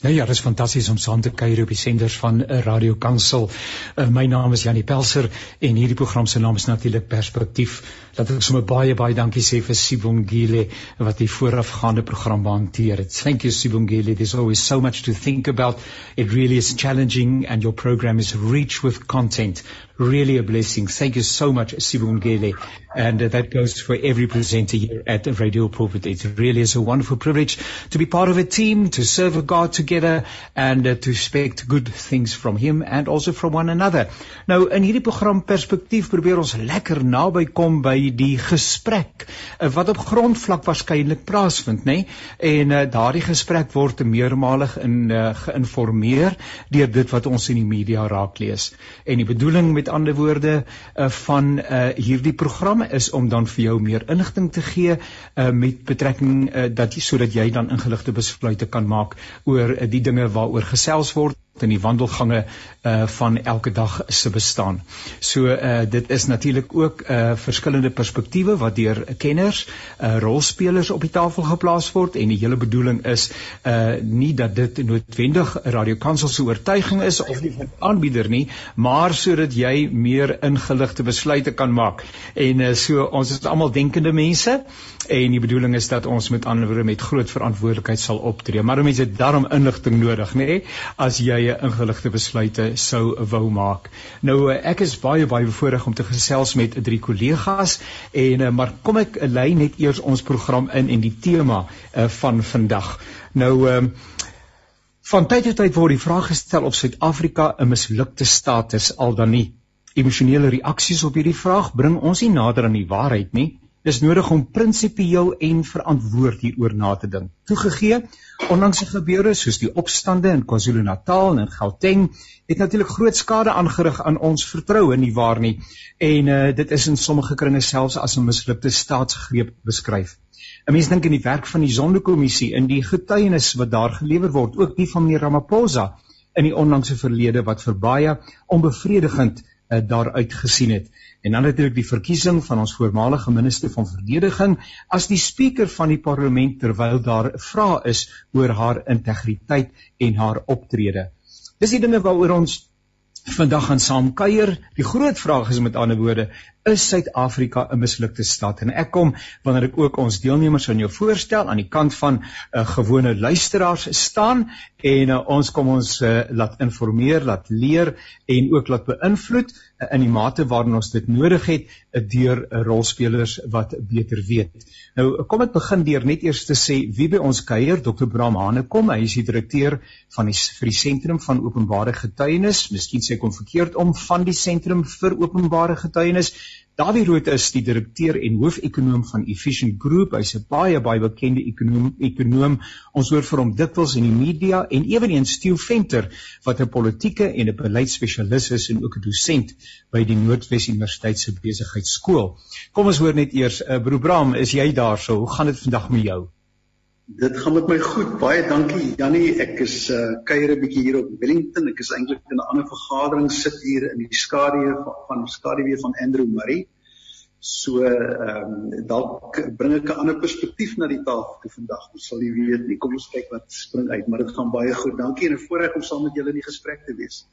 Nou ja, dit is fantasties om saam te kuier op die senders van 'n uh, Radio Kansel. Uh, my naam is Janie Pelser en hierdie program se naam is natuurlik Perspektief. Laat ek sommer baie baie dankie sê vir Sibongile wat die voorafgaande program behanteer het. Thank you Sibongile. There's always so much to think about. It really is challenging and your program is rich with content. Really a blessing. Thank you so much Sibongile. And uh, that goes for every presenter here at Radio Pulpit. It really is a wonderful privilege to be part of a team, to serve God together and uh, to expect good things from him and also from one another. Nou in hierdie program perspektief probeer ons lekker naby kom by die gesprek uh, wat op grondvlak waarskynlik plaasvind, nê? Nee? En uh, daardie gesprek word meermalig in uh, geïnformeer deur dit wat ons in die media raak lees. En die bedoeling met ander woorde uh, van uh, hierdie program is om dan vir jou meer inligting te gee uh, met betrekking uh, dat jy sodat jy dan ingeligte besluite kan maak oor die dinge waaroor gesels word in die wandelgange uh van elke dag se bestaan. So uh dit is natuurlik ook uh verskillende perspektiewe wat deur kenners, uh rolspelers op die tafel geplaas word en die hele bedoeling is uh nie dat dit noodwendig 'n radiokansel se oortuiging is of van aanbieder nie, maar sodat jy meer ingeligte besluite kan maak. En uh so ons is almal denkende mense en die bedoeling is dat ons met ander woorde met groot verantwoordelikheid sal optree. Maar mense het daarom inligting nodig, nê? Nee? As jy eie ingeligte besluite sou wou maak. Nou eh, ek is baie baie bevoorreg om te gesels met drie kollegas en eh, maar kom ek lei net eers ons program in en die tema uh, van vandag. Nou uh, van tyd tot tyd word die vraag gestel of Suid-Afrika 'n mislukte staat is al dan nie. Emosionele reaksies op hierdie vraag bring ons nie nader aan die waarheid nie. Dis nodig om prinsipieel en verantwoord hieroor na te dink. Toegegee, onlangs se gebeure soos die opstande in KwaZulu-Natal en Gauteng het natuurlik groot skade aangerig aan ons vertroue nie waar nie. En uh, dit is in sommige kringe selfs as 'n mislukte staatsgreep beskryf. 'n Mens dink in die werk van die Zondo-kommissie in die getuienis wat daar gelewer word, ook die van meneer Ramaphosa in die onlangse verlede wat vir baie onbevredigend uh, daaruit gesien het en dan natuurlik die verkiesing van ons voormalige minister van verdediging as die spreker van die parlement terwyl daar 'n vraag is oor haar integriteit en haar optrede. Dis die dinge waaroor ons vandag gaan saam kuier. Die groot vraag is met ander woorde, is Suid-Afrika 'n mislukte stad? En ek kom wanneer ek ook ons deelnemers aan jou voorstel aan die kant van uh, gewone luisteraars staan en uh, ons kom ons uh, laat informeer, laat leer en ook laat beïnvloed uh, in die mate waarin ons dit nodig het uh, deur uh, rolspelers wat beter weet. Nou kom ek begin deur net eers te sê wie by ons kuier, Dr. Bram Hanekom, hy is die direkteur van die vir die sentrum van openbare getuienis. Miskien sê ek hom verkeerd om van die sentrum vir openbare getuienis. Dawie Rood is die direkteur en hoofekonoom van Efficient Group. Hy's 'n baie baie bekende ekonoom. Ons hoor vir hom dikwels in die media en eweneens Stew Venter wat 'n politieke en 'n beleidsspesialis is en ook 'n dosent by die Noordwes Universiteit se besigheidskool. Kom ons hoor net eers, uh, Broer Bram, is jy daar? So, hoe gaan dit vandag met jou? Dit gaan met my goed. Baie dankie Jannie. Ek is uh kuier 'n bietjie hier op Wellington. Ek is eintlik in 'n ander vergadering sit hier in die skaduwee van, van skaduwee van Andrew Murray. So ehm um, dalk bring ek 'n ander perspektief na die tafel toe vandag. Ons sal nie weet nie. Kom ons kyk wat spring uit, maar dit gaan baie goed. Dankie en 'n voorreg om saam met julle in die gesprek te wees.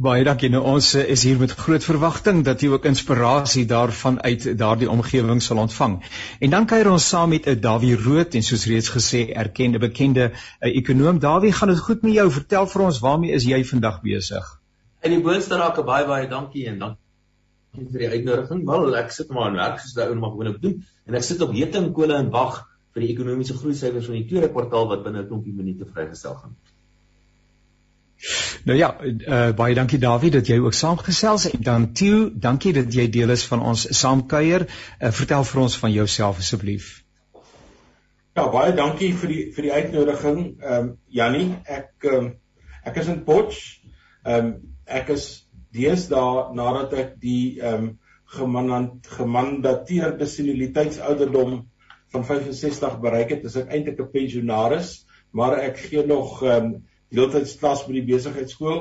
Baie dankie. Nou ons eh, is hier met groot verwagting dat jy ook inspirasie daarvan uit daardie omgewing sal ontvang. En dan kuier ons saam met eh, Dawie Rood en soos reeds gesê, erkende bekende uh, ekonoom. Dawie, gaan dit goed met jou? Vertel vir ons waarmee is jy vandag besig? In die boonste raak baie baie dankie en dankie vir die uitnodiging. Wel, ek sit maar in werk soos daai ou nog gewoonlik doen en ek sit op hetingkole en wag vir die ekonomiese groei syfers van die tweede kwartaal wat binne 'n klompie minute vrygestel gaan word. Nou ja, uh, baie dankie Dawie dat jy ook saamgesels het. Dan Tieu, dankie dat jy deel is van ons saamkuier. Uh, vertel vir ons van jouself asseblief. Ja, baie dankie vir die vir die uitnodiging. Ehm um, Jannie, ek um, ek is in Potch. Ehm um, ek is deesdae nadat ek die ehm um, gemandateerde seniliteitsouderdom van 65 bereik het, is ek eintlik 'n pensionaris, maar ek gee nog ehm um, deeltyds klas by die besigheidskool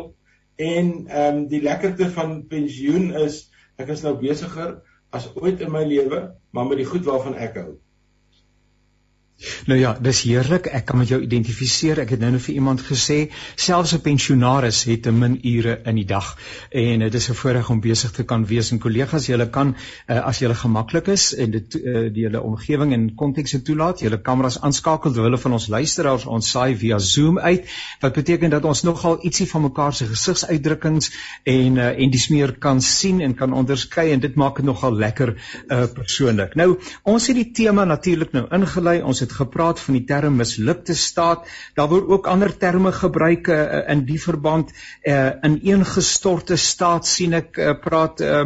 en ehm um, die lekkerte van pensioen is ek is nou besiger as ooit in my lewe maar met die goed waarvan ek hou. Nou ja, dis heerlik. Ek kan met jou identifiseer. Ek het nou net vir iemand gesê, selfs 'n pensionaris het 'n min ure in die dag en dit is 'n voorreg om besig te kan wees en kollegas, julle kan uh, as julle gemaklik is en dit uh, die hele omgewing en konteks toelaat, julle kameras aanskakel terwyl hulle van ons luisteraars ons saai via Zoom uit, wat beteken dat ons nogal ietsie van mekaar se gesigsuitdrukkings en uh, en dis meer kan sien en kan onderskei en dit maak dit nogal lekker uh, persoonlik. Nou, ons het die tema natuurlik nou ingelei. Ons het het gepraat van die term mislukte staat. Daar word ook ander terme gebruik uh, in die verband. Uh, in een gestorte staat sien ek uh, praat uh,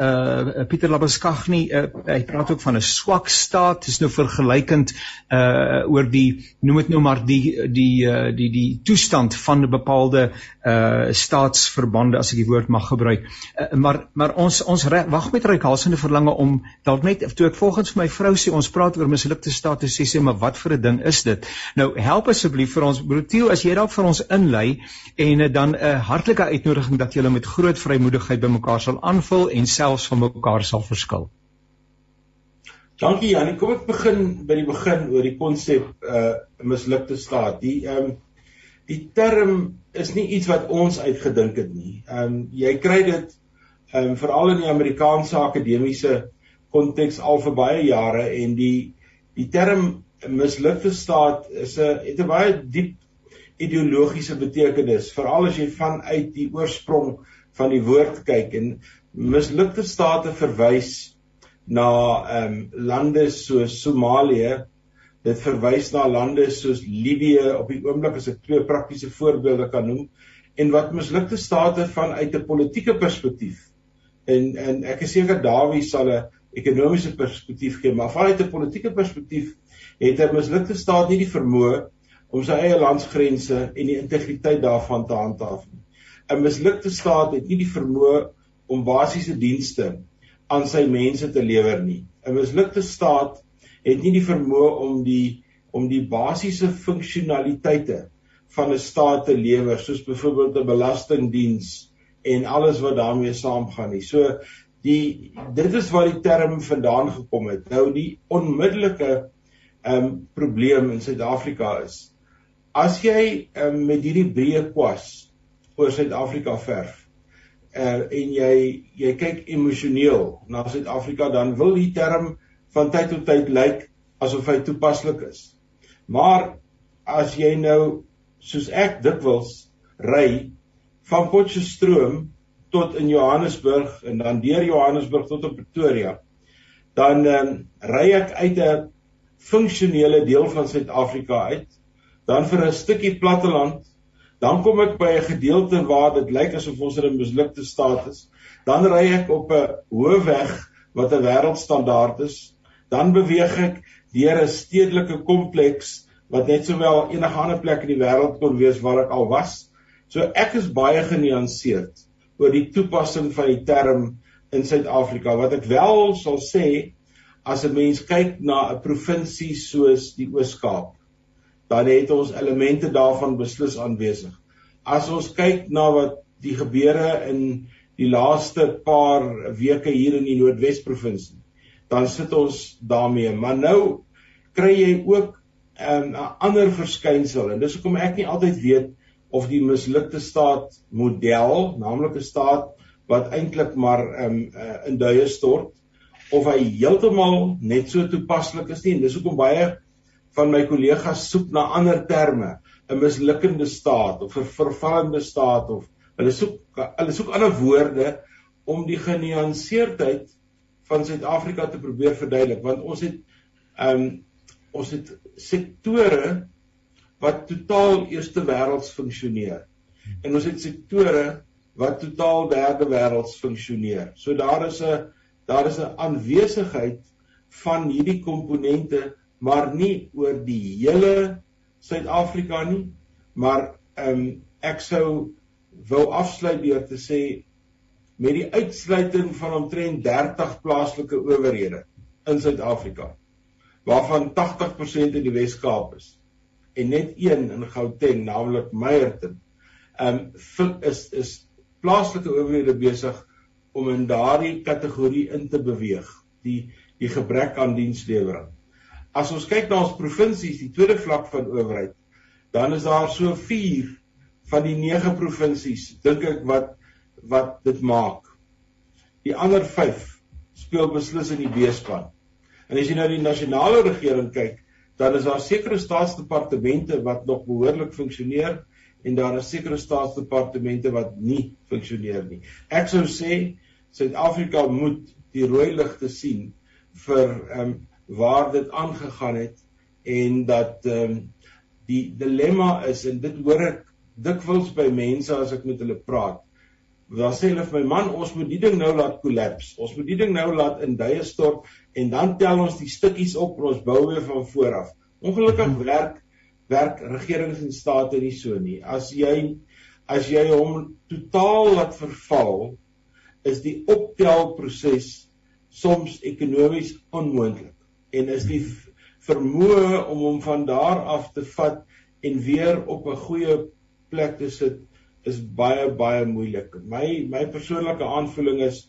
uh, Pieter Labaskagni uh, hy praat ook van 'n swak staat. Dis nou vergelykend uh, oor die noem dit nou maar die die uh, die die toestand van 'n bepaalde uh, staatsverbande as ek die woord mag gebruik. Uh, maar maar ons ons wag met reikhalsende verlange om dalk net toe ek volgens my vrou sê ons praat oor mislukte staat te sê maar wat vir 'n ding is dit? Nou help asseblief vir ons broer Theo as jy dalk vir ons inlei en uh, dan 'n hartlike uitnodiging dat julle met groot vrymoedigheid by mekaar sal aanvul en selfs van mekaar sal verskil. Dankie Janie, kom ek begin by die begin oor die konsep uh mislukte staat. Die ehm um, die term is nie iets wat ons uitgedink het nie. Ehm um, jy kry dit ehm um, veral in die Amerikaanse akademiese konteks al vir baie jare en die die term 'n mislukte staat is 'n het 'n baie diep ideologiese betekenis, veral as jy vanuit die oorsprong van die woord kyk en mislukte state verwys na ehm um, lande soos Somalië. Dit verwys na lande soos Libië op die oomblik as ek twee praktiese voorbeelde kan noem en wat mislukte state vanuit 'n politieke perspektief en en ek is seker Dawie sal 'n ekonomiese perspektief gee, maar vanuit 'n politieke perspektief het 'n mislukte staat nie die vermoë om sy eie landsgrense en die integriteit daarvan te handhaaf nie. 'n Mislukte staat het nie die vermoë om basiese dienste aan sy mense te lewer nie. 'n Mislukte staat het nie die vermoë om die om die basiese funksionaliteite van 'n staat te lewer soos byvoorbeeld 'n belastingdiens en alles wat daarmee saamgaan nie. So die dit is waar die term vandaan gekom het. Nou die onmiddellike um probleem in Suid-Afrika is as jy um, met hierdie breë kwas oor Suid-Afrika verf uh, en jy jy kyk emosioneel na Suid-Afrika dan wil die term van tyd tot tyd lyk asof hy toepaslik is. Maar as jy nou soos ek dikwels ry van Potchefstroom tot in Johannesburg en dan deur Johannesburg tot op Pretoria dan um, ry ek uit 'n funksionele deel van Suid-Afrika uit, dan vir 'n stukkie platteland, dan kom ek by 'n gedeelte waar dit lyk asof ons in 'n mislukte staat is. Dan ry ek op 'n hoë weg wat 'n wêreldstandaard is. Dan beweeg ek deur 'n stedelike kompleks wat net sowel enige ander plek in die wêreld kon wees waar ek al was. So ek is baie genuanceerd oor die toepassing van die term in Suid-Afrika. Wat ek wel sal sê as 'n mens kyk na 'n provinsie soos die Oos-Kaap, dan het ons elemente daarvan beslis aanwesig. As ons kyk na wat die gebeure in die laaste paar weke hier in die Noordwes-provinsie, dan sit ons daarmee. Maar nou kry jy ook ehm, 'n um, ander verskynsel en dis hoekom ek nie altyd weet of die mislukte staat model, naamlik 'n staat wat eintlik maar um, uh, in duie stort, of hy heeltemal net so toepaslik is nie. Dis hoekom baie van my kollegas soek na ander terme, 'n mislukkende staat of 'n vervallende staat of hulle soek hulle soek ander woorde om die genuanceerdheid van Suid-Afrika te probeer verduidelik want ons het ehm um, ons het sektore wat totaal eerste wêrelds funksioneer. En ons het sektore wat totaal derde wêrelds funksioneer. So daar is 'n daar is 'n aanwesigheid van hierdie komponente maar nie oor die hele Suid-Afrika nie maar ehm um, ek sou wou afsluit deur te sê met die uitsluiting van omtrent 30 plaaslike owerhede in Suid-Afrika waarvan 80% in die Wes-Kaap is en net een in Gauteng naamlik Meyerton ehm um, is is plaaslike owerhede besig om in daardie kategorie in te beweeg die die gebrek aan dienslewering. as ons kyk na ons provinsies, die tweede vlak van owerheid, dan is daar so 4 van die 9 provinsies dink ek wat wat dit maak. Die ander 5 speel beslis in die B-span. En as jy nou die nasionale regering kyk, dan is daar sekere staatsdepartemente wat nog behoorlik funksioneer en daar is sekere staatsdepartemente wat nie funksioneer nie. Ek sou sê Suid-Afrika moet die rooi ligte sien vir ehm um, waar dit aangegaan het en dat ehm um, die dilemma is en dit hoor ek dikwels by mense as ek met hulle praat. Dan sê hulle vir my man, ons moet die ding nou laat kollaps. Ons moet die ding nou laat in duie stort en dan tel ons die stukkies op en ons bou weer van voor af. Ongelukkig werk werk regerings en state nie so nie. As jy as jy hom totaal laat verval, is die optelproses soms ekonomies onmoontlik en is die vermoë om hom van daar af te vat en weer op 'n goeie plek te sit is baie baie moeilik. My my persoonlike aanvoeling is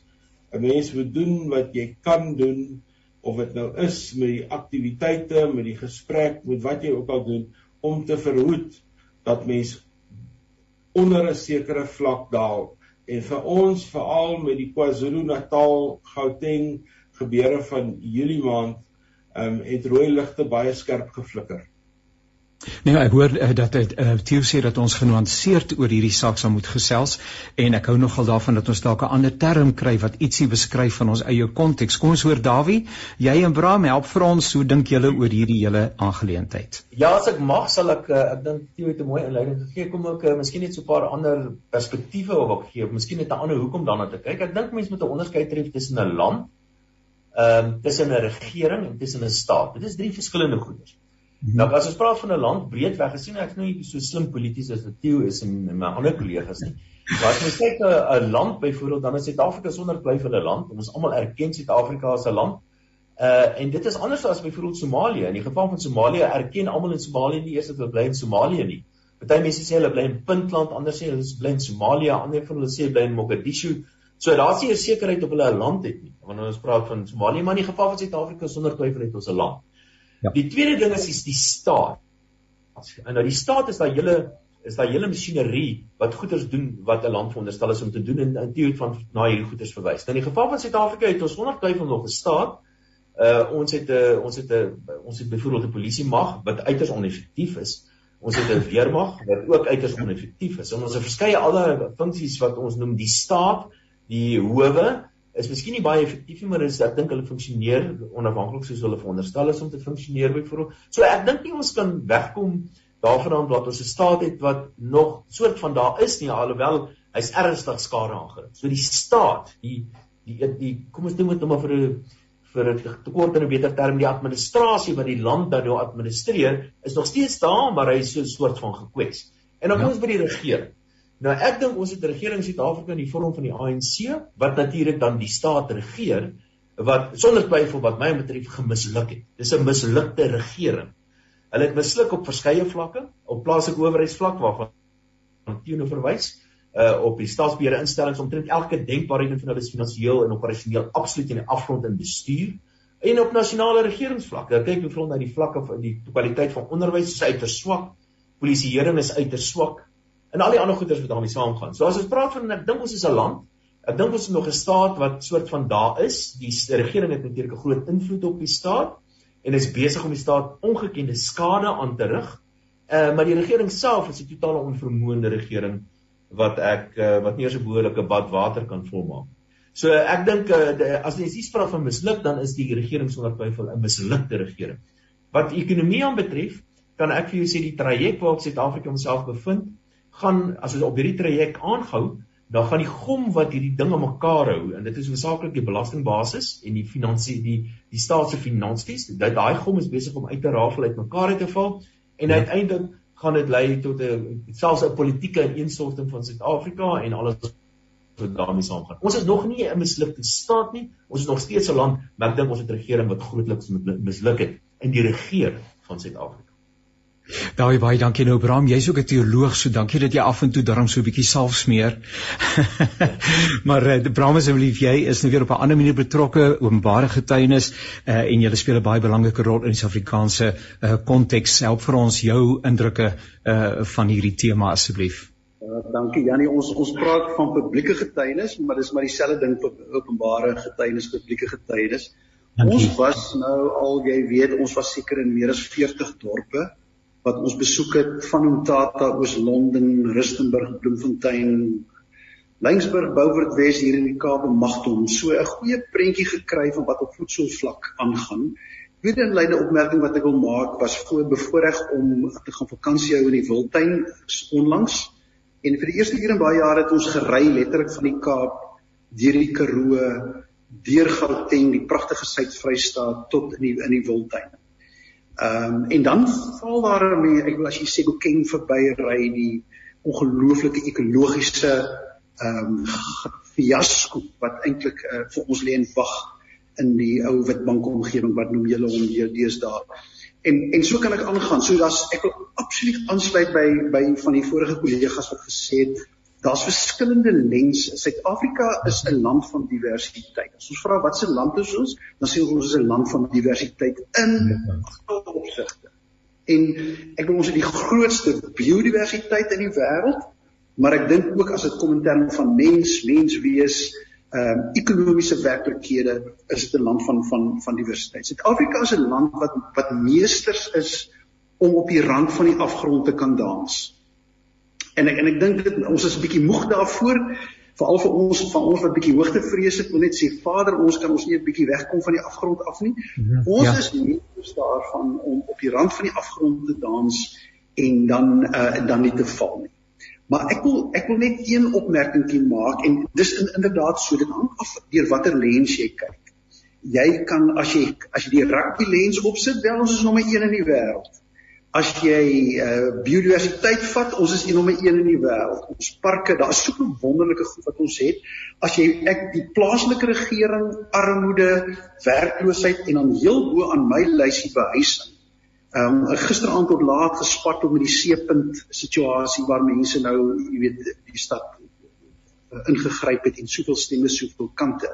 'n mens moet doen wat jy kan doen of dit nou is met die aktiwiteite, met die gesprek, met wat jy ook al doen om te verhoed dat mens onder 'n sekere vlak daal. En vir ons veral met die KwaZulu-Natal Gauteng gebeure van Julie maand, ehm um, het rooi ligte baie skerp geflikker. Nee, ek hoor uh, dat dit uh, Theo sê dat ons genuanceerd oor hierdie saak sal moet gesels en ek hou nogal daarvan dat ons dalk 'n ander term kry wat ietsie beskryf van ons eie konteks. Kom ons hoor Dawie, jy en Bram help vir ons. Hoe dink julle oor hierdie hele aangeleentheid? Ja, as ek mag sal ek uh, ek dink Theo het 'n mooi inleiding gegee. Kom ek uh, miskien net so 'n paar ander perspektiewe wil gee of miskien net 'n ander hoekom daarna te kyk. Ek dink mense moet 'n onderskeid tref tussen 'n land, ehm um, tussen 'n regering en tussen 'n staat. Dit is drie verskillende goeders. Nou as ons praat van 'n land breedweg gesien, ek nou nie so slim polities as wat Theo is en, my ander kollegas nie. Ons kyk na 'n land byvoorbeeld, dan is Suid-Afrika sonder twyfel 'n land. Ons almal erken Suid-Afrika as 'n land. Uh en dit is anders as byvoorbeeld Somalië. In die geval van Somalië erken almal in Somalië nie eers dat hulle bly in Somalië nie. Party mense sê hulle bly in Puntland, ander sê hulle bly in Somalië, ander van hulle sê bly in Mogadishu. So daar's nie 'n sekerheid of hulle 'n land het nie. Wanneer ons praat van Somalië, maar in die geval van Suid-Afrika sonder twyfel het ons 'n land. Ja. Die tweede ding is is die staat. En nou die staat is daai hele is daai hele masjinerie wat goeders doen wat 'n land veronderstel is om te doen en in teorie van na hierdie goeders verwys. Nou in die geval van Suid-Afrika het ons sonder twyfel nog 'n staat. Uh ons het 'n uh, ons het 'n uh, ons het byvoorbeeld 'n polisie mag wat uiters oneffektief is. Ons het 'n weermag wat ook uiters oneffektief is. En ons het verskeie ander funksies wat ons noem die staat, die howe is miskien nie baie effektief nie, maar is ek dink hulle funksioneer onafhanklik soos hulle veronderstel is om te funksioneer byvoorbeeld. So ek dink nie ons kan wegkom daarvan dat ons 'n staat het wat nog soort van daar is nie alhoewel hy's ernstig skade aangerig. So die staat, die die die, kom ons noem dit nou maar vir 'n vir 'n tekort in 'n beter term die administrasie wat die land dan nou administreer is nog steeds daar maar hy is so 'n soort van gekwets. En dan kom ja. ons by die regering. Nou ek dink ons het 'n regering in Suid-Afrika in die vorm van die ANC wat natuurlik dan die staat regeer wat sonder twyfel wat my betref gemisluk het. Dis 'n mislukte regering. Hulle het misluk op verskeie vlakke, op plaaslike owerheidsvlak waarvan teenoor verwys, uh op die staatsbeheerde instellings omtrent elke denkbare een van hulle finansiëel en operasioneel absoluut in die afgrond in bestuur en op nasionale regeringsvlak. Kyk byvoorbeeld na die vlakke van die kwaliteit van onderwys is uiters swak, polisieering is uiters swak, en al die ander goeders wat daarmee saamgaan. So as ons praat van ek dink ons is 'n land, ek dink ons is nog 'n staat wat soort van daar is. Die regering het natuurlik 'n groot invloed op die staat en is besig om die staat ongekende skade aan te rig. Uh maar die regering self is 'n totale onvermoënde regering wat ek uh, wat nie eens 'n behoorlike bad water kan volmaak. So ek dink uh, as jy sies praat van misluk dan is die regering sonder twyfel 'n mislukte regering. Wat ekonomie aanbetref, kan ek vir jou sê die traject waarop Suid-Afrika homself bevind, gaan as ons op hierdie traject aangehou, dan gaan die gom wat hierdie dinge mekaar hou en dit is hoofsaaklik die belastingbasis en die finansie die die staat se finansies, dat daai gom is besig om uit te rafel uit mekaar uit te val en ja. uiteindelik gaan dit lei tot 'n selfs 'n politieke ineenstorting van Suid-Afrika en alles wat daarmee saamgaan. Ons is nog nie 'n mislukte staat nie. Ons is nog steeds 'n land, maar ek dink ons het 'n regering wat grootliks misluk het in die regering van Suid-Afrika. Baie baie dankie nou Bram, jy's ook 'n teoloog, so dankie dat jy af en toe darm so 'n bietjie salf smeer. maar uh, Bram asseblief, jy is nou weer op 'n ander manier betrokke, openbare getuienis uh, en jy speel 'n baie belangrike rol in die Suid-Afrikaanse uh, konteks. Help vir ons jou indrukke uh, van hierdie tema asseblief. Uh, dankie Jannie, ons ons praat van publieke getuienis, maar dis maar dieselfde ding vir openbare getuienis, publieke getuienis. Dankie. Ons was nou al jy weet, ons was seker in meer as 40 dorpe wat ons besoek het van Umtata oos Londen, Rustenburg, Bloemfontein, Lyngsburg, Beaufort Wes hier in die Kaap en Magtom. So 'n goeie prentjie gekry van wat op voedselvlak aangaan. Tweede inleide opmerking wat ek wil maak was voor bevoorreg om te gaan vakansie hou in die Wildtuin onlangs. En vir die eerste keer in baie jare het ons gery letterlik van die Kaap deur die Karoo, deur Gauteng, die pragtige Suid-Vrystaat tot in die in die Wildtuin. Ehm um, en dan val daar mee ek wil as jy sê Bokeng verby ry die ongelooflike ekologiese ehm um, fiasco wat eintlik uh, vir ons lê en wag in die ou Witbank omgewing wat noem julle hom hier deesdae. En en so kan ek aangaan. So daar's ek wil absoluut aansluit by by van die vorige kollegas wat gesê het daar's verskillende lense. Suid-Afrika is 'n land van diversiteit. As ons vra wat se land is ons, dan sê ons ons is 'n land van diversiteit in alle opsigte. En ek wil ons het die grootste biodiversiteit in die wêreld, maar ek dink ook as dit kom in terme van mens, menswees, ehm um, ekonomiese werklikhede, is dit 'n land van van van diversiteit. Suid-Afrika is 'n land wat wat meesters is om op die rand van die afgrond te kan dans. En ek en ek dink dit ons is 'n bietjie moeg daarvoor veral vir ons van ons wat bietjie hoogtevrees het, wil net sê Vader, ons kan ons nie 'n bietjie wegkom van die afgrond af nie. Ja, ons ja. is nie daarvan om op die rand van die afgrond te dans en dan uh dan nie te val nie. Maar ek wil ek wil net een opmerkingie maak en dis in, inderdaad so dit hang af deur watter lens jy kyk. Jy kan as jy as jy die rugby lens opsit, wel ons is nommer 1 in die wêreld. As jy uh biodiversiteit vat, ons is een nommer 1 in die wêreld. Ons parke, daar's so 'n wonderlike goed wat ons het. As jy ek die plaaslike regering, armoede, werkloosheid en dan heel bo aan my lysie behuising. Um gisteraand tot laat gespat om die seepunt situasie waar mense nou, jy weet, die stad uh, ingegryp het en soveel stemme soveel kante.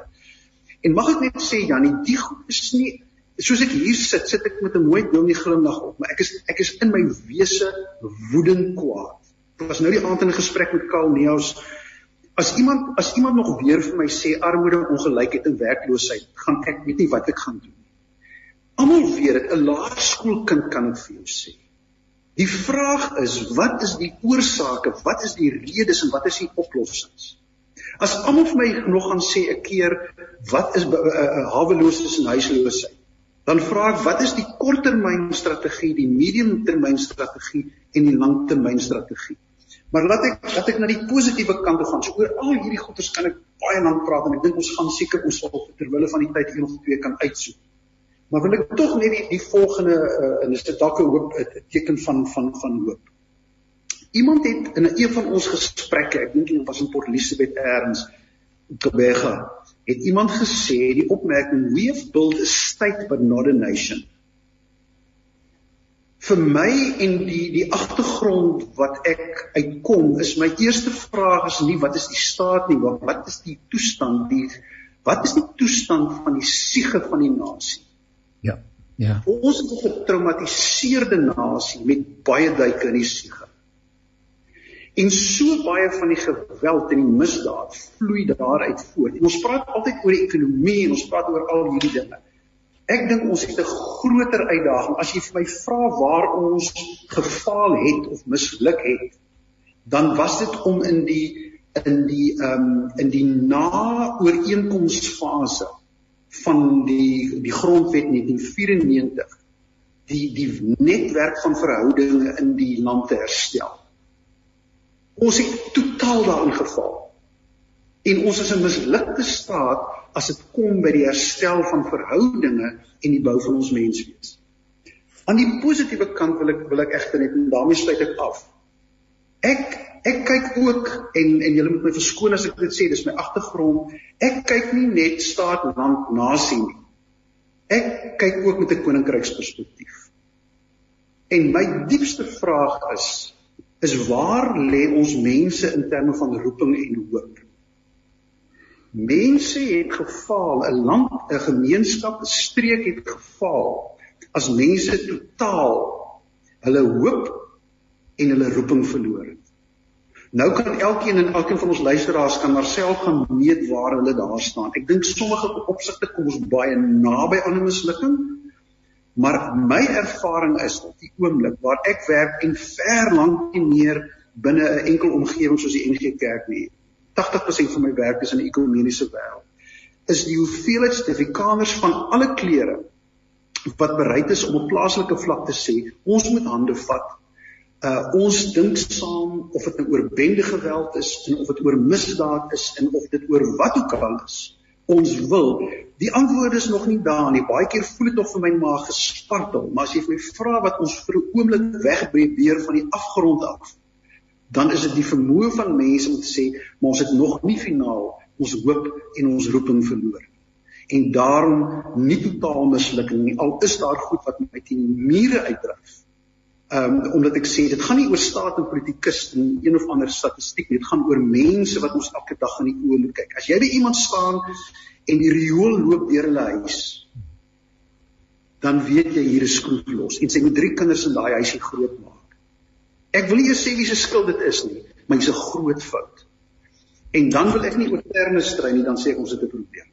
En mag ek net sê Janie, die goed is nie soos ek hier sit, sit ek met 'n mooi dominee glimlag op, maar ek is ek is in my wese woedend kwaad. Ek was nou die aand in 'n gesprek met Karl Neus. As iemand as iemand nog weer vir my sê armoede, ongelykheid en werkloosheid, gaan ek weet nie wat ek gaan doen nie. Almal weet dit, 'n laerskoolkind kan dit vir jou sê. Die vraag is, wat is die oorsake? Wat is die redes en wat is die oplossings? As almal vir my nog gaan sê 'n keer wat is uh, uh, haweloosheid en huisloosheid? Dan vra ek wat is die korttermynstrategie, die mediumtermynstrategie en die langtermynstrategie? Maar laat ek laat ek na die positiewe kant gaan. So oor al hierdie goeters kan ek baie lank praat en ek dink ons gaan seker ons sal ter wille van die tyd een of twee kan uitsoek. Maar wil ek tog net die, die volgende uh, en dis dit dalk 'n hoop 'n teken van van van hoop. Iemand het in een van ons gesprekke, ek dink dit was in Port Elizabeth Erns, Kobega, het iemand gesê die opmerking we have built a state but not a nation. Vir my en die die agtergrond wat ek uitkom is my eerste vraag is nie wat is die staat nie, wat wat is die toestand die wat is die toestand van die siege van die nasie? Ja. Ja. Ons is 'n getraumatiseerde nasie met baie duike in die siege. En so baie van die geweld en die misdaad vloei daaruit voort. En ons praat altyd oor die ekonomie en ons praat oor al hierdie dinge. Ek dink ons het 'n groter uitdaging. As jy vir my vra waar ons gefaal het of misluk het, dan was dit om in die in die ehm um, in die na-ooreenkomsfase van die die grondwet 1994 die die netwerk van verhoudinge in die land te herstel. Ons het totaal daarin geval. En ons is 'n mislukte staat as dit kom by die herstel van verhoudinge en die bou van ons menswees. Aan die positiewe kant wil ek wil ek egter net en daarmee sluit ek af. Ek ek kyk ook en en julle moet my verskoon as ek dit sê, dis my agtergrond. Ek kyk nie net staat, land, nasie nie. Ek kyk ook met 'n koninkryksperspektief. En my diepste vraag is is waar lê ons mense in terme van roeping en hoop? Mense het gefaal, 'n land, 'n gemeenskap, 'n streek het gefaal as mense totaal hulle hoop en hulle roeping verloor het. Nou kan elkeen en elkeen van ons luisteraars kan maar self gaan meet waar hulle daar staan. Ek dink sommige opsigte kom ons baie naby aan 'n mislukking. Maar my ervaring is op die oomblik waar ek werk en ver lank nie meer binne 'n enkel omgewing soos die NG Kerk nie. 80% van my werk is in die ekumeniese wêreld. Is die hoeveelheid Suid-Afrikaners van alle kleure wat bereid is om op plaaslike vlak te sê, ons moet hande vat Uh ons dink saam of dit nou oor bende geweld is en of dit oor misdaad is en of dit oor wat ook al is. Ons wil. Die antwoord is nog nie daar nie. Baie keer voel dit nog vir my maar gespartel, maar as jy my vra wat ons vir 'n oomblik wegbreek van die afgrond af, dan is dit die vermoë van mense om te sê, maar ons het nog nie finaal ons hoop en ons roeping verloor en daarom nie totaal mislukking nie al is daar goed wat my teen mure uitdryf Ehm um, omdat ek sê dit gaan nie oor staat en politikus en een of ander statistiek nie. Dit gaan oor mense wat ons elke dag in die oë moet kyk. As jy by iemand staan en die riool loop deur hulle huis, dan weet jy hier is skroef los en sy moet drie kinders in daai huisie groot maak. Ek wil nie eers sê wie se skuld dit is nie, maar dit is 'n groot fout. En dan wil ek nie oor terme stry nie, dan sê ek ons het 'n probleem.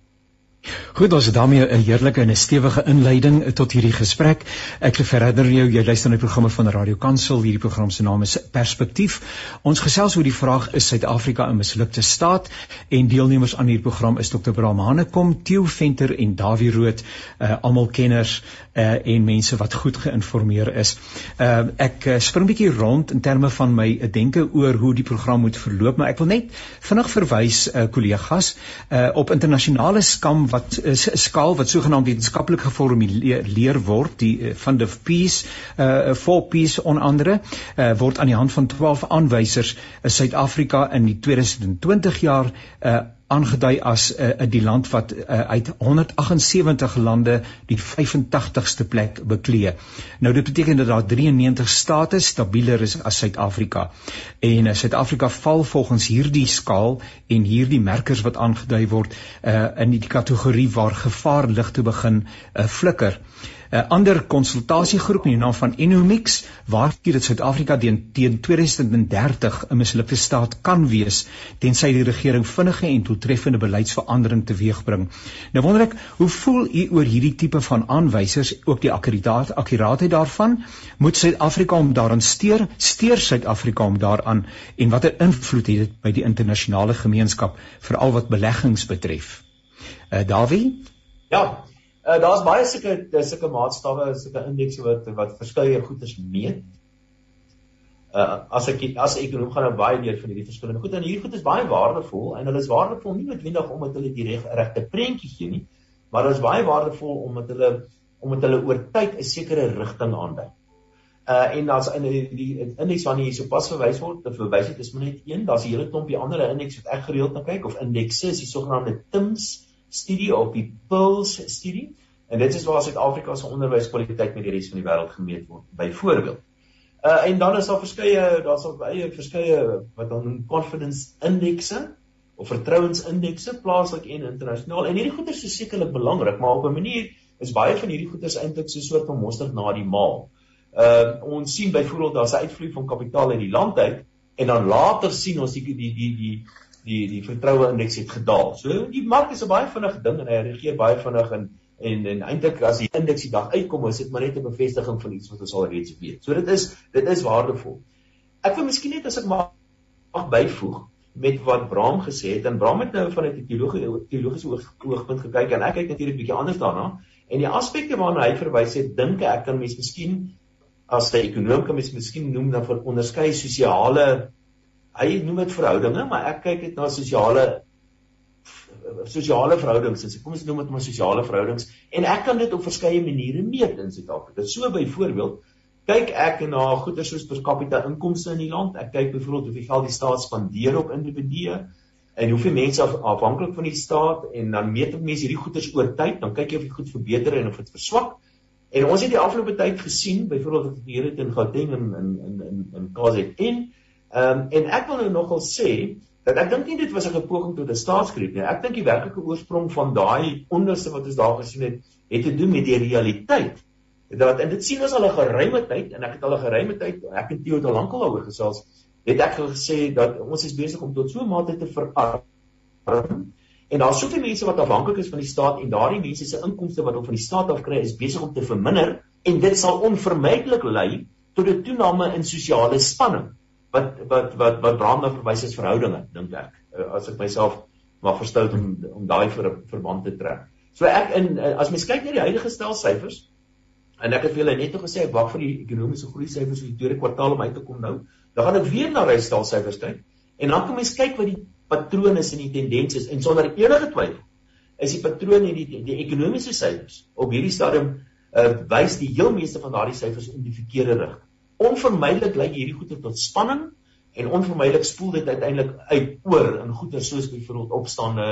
Goed, ons het daarmee 'n heerlike en 'n stewige inleiding tot hierdie gesprek. Ek verder jou, jy luister na die programme van Radio Kansel. Hierdie program se naam is Perspektief. Ons gesels oor die vraag is Suid-Afrika 'n mislukte staat? En deelnemers aan hierdie program is Dr. Bram Hanekom, Theo Venter en Dawie Rood, uh, almal kenners uh, en mense wat goed geïnformeer is. Uh, ek uh, spring 'n bietjie rond in terme van my uh, denke oor hoe die program moet verloop, maar ek wil net vinnig verwys uh, kollegas uh, op internasionale skam wat is 'n skaal wat sogenaamd wetenskaplik geformuleer word die uh, van the peace uh for peace on andere uh, word aan die hand van 12 aanwysers in Suid-Afrika in die 2020 jaar uh aangedui as 'n uh, uh, die land wat uh, uit 178 lande die 85ste plek beklee. Nou dit beteken dat daar 93 state stabieler is as Suid-Afrika. En uh, Suid-Afrika val volgens hierdie skaal en hierdie merkers wat aangedui word uh, in die kategorie waar gevaar lig te begin uh, flikker. 'n ander konsultasiegroep in die naam van Enomix waarskynlik dat Suid-Afrika teen 2030 'n mislukte staat kan wees tensy die regering vinnige en doeltreffende beleidsverandering teweegbring. Nou wonder ek, hoe voel u oor hierdie tipe van aanwysers, ook die akkuraat akkuraatheid daarvan? Moet Suid-Afrika om daaraan steur, steur Suid-Afrika om daaraan en watter invloed het dit by die internasionale gemeenskap veral wat beleggings betref? Uh Dawie? Ja, Uh, daar's baie sulke eh, sulke maatstawwe, sulke indekse wat wat verskeie goederes meet. Uh as ek as ek ekonom gaan nou baie meer van hierdie verskillende goed en hierdie goed is baie waardevol en hulle is waardevol nie noodwendig omdat hulle die regte prentjie gee nie, maar hulle is baie waardevol omdat hulle omdat hulle oor tyd 'n sekere rigting aandui. Uh en as in die, die indeks waarna jy sopas verwys word, te verwys het is maar net een, daar's 'n hele klompie ander indeks wat ek gereeld na kyk of indekse, is die sogenaamde TIMS studie of die PILS studie en dit is waar Suid-Afrika se onderwyskwaliteit met die res van die wêreld gemeet word byvoorbeeld. Uh en dan is daar verskeie daar's al baie verskeie wat dan noem confidence indekse of vertrouensindekse plaaslik en internasionaal en hierdie goeders is sekerlik belangrik maar op 'n manier is baie van hierdie goeders eintlik so 'n soort van mosterd na die maal. Uh ons sien byvoorbeeld daar's 'n uitvloei van kapitaal uit die land uit en dan later sien ons die die die die, die die vertroue indeks het gedaal. So die mark is 'n baie vinnige ding en hy reageer baie vinnig en en en eintlik as die indeks die dag uitkom, is dit maar net 'n bevestiging van iets wat ons al reeds weet. So dit is dit is waardevol. Ek wil miskien net as ek mag byvoeg met wat Braam gesê het en Braam het nou van 'n teologiese teologiese oogpunt gekyk en ek kyk natuurlik bietjie anders daarna en die aspekte waarna hy verwys het, dink ek kan mens miskien as 'n ekonom kan mens miskien noem dan vir onderskeie sosiale hy noem dit verhoudinge, maar ek kyk dit na sosiale sosiale verhoudings. As kom ons noem dit maar sosiale verhoudings en ek kan dit op verskeie maniere meet in Suid-Afrika. So byvoorbeeld kyk ek na goeder soos per capita inkomste in die land. Ek kyk byvoorbeeld hoeveel geld die staat spandeer op individue en hoeveel mense af, afhanklik van die staat en dan meet ek mense hierdie goeders oor tyd, dan kyk jy of dit goed verbeter en of dit verswak. En ons het die afgelope tyd gesien, byvoorbeeld wat gebeur het in Gauteng en in in in in KZN. Ehm um, en ek wil nou nogal sê dat ek dink nie dit was 'n poging tot 'n staatsgreep nie. Ek dink die werklike oorsprong van daai onderste wat ons daar gesien het, het te doen met die realiteit. Dat en dit sien ons al 'n geruime tyd en ek het al 'n geruime tyd, ek en Theo het al lank al daaroor gesels, het ek gesê dat ons is besig om tot so 'n mate te verarm En daar's soveel mense wat afhanklik is van die staat en daardie mense se inkomste wat hulle van die staat af kry is besig om te verminder en dit sal onvermydelik lei tot 'n toename in sosiale spanning wat wat wat wat Bram na verwys is verhoudinge dink ek eh, as ek myself mag verstout om om daai vir 'n verband te trek. So ek in eh, as mens kyk na die huidige stelsyfers en ek het vir julle net nog gesê ek wag vir die ekonomiese groei syfers vir die tweede kwartaal om uit te kom nou. Dan gaan ek weer na die stelsyfers kyk en dan kom mens kyk wat die patrone en die tendense en sonder enige twyfel is die patrone en die die ekonomiese syfers op hierdie stadium uh, wys die heel meeste van daardie syfers in die verkeerde rigting. Onvermydelik lei hierdie goeie tot spanning en onvermydelik spoel dit uiteindelik uit oor in goeie soos byvoorbeeld opstande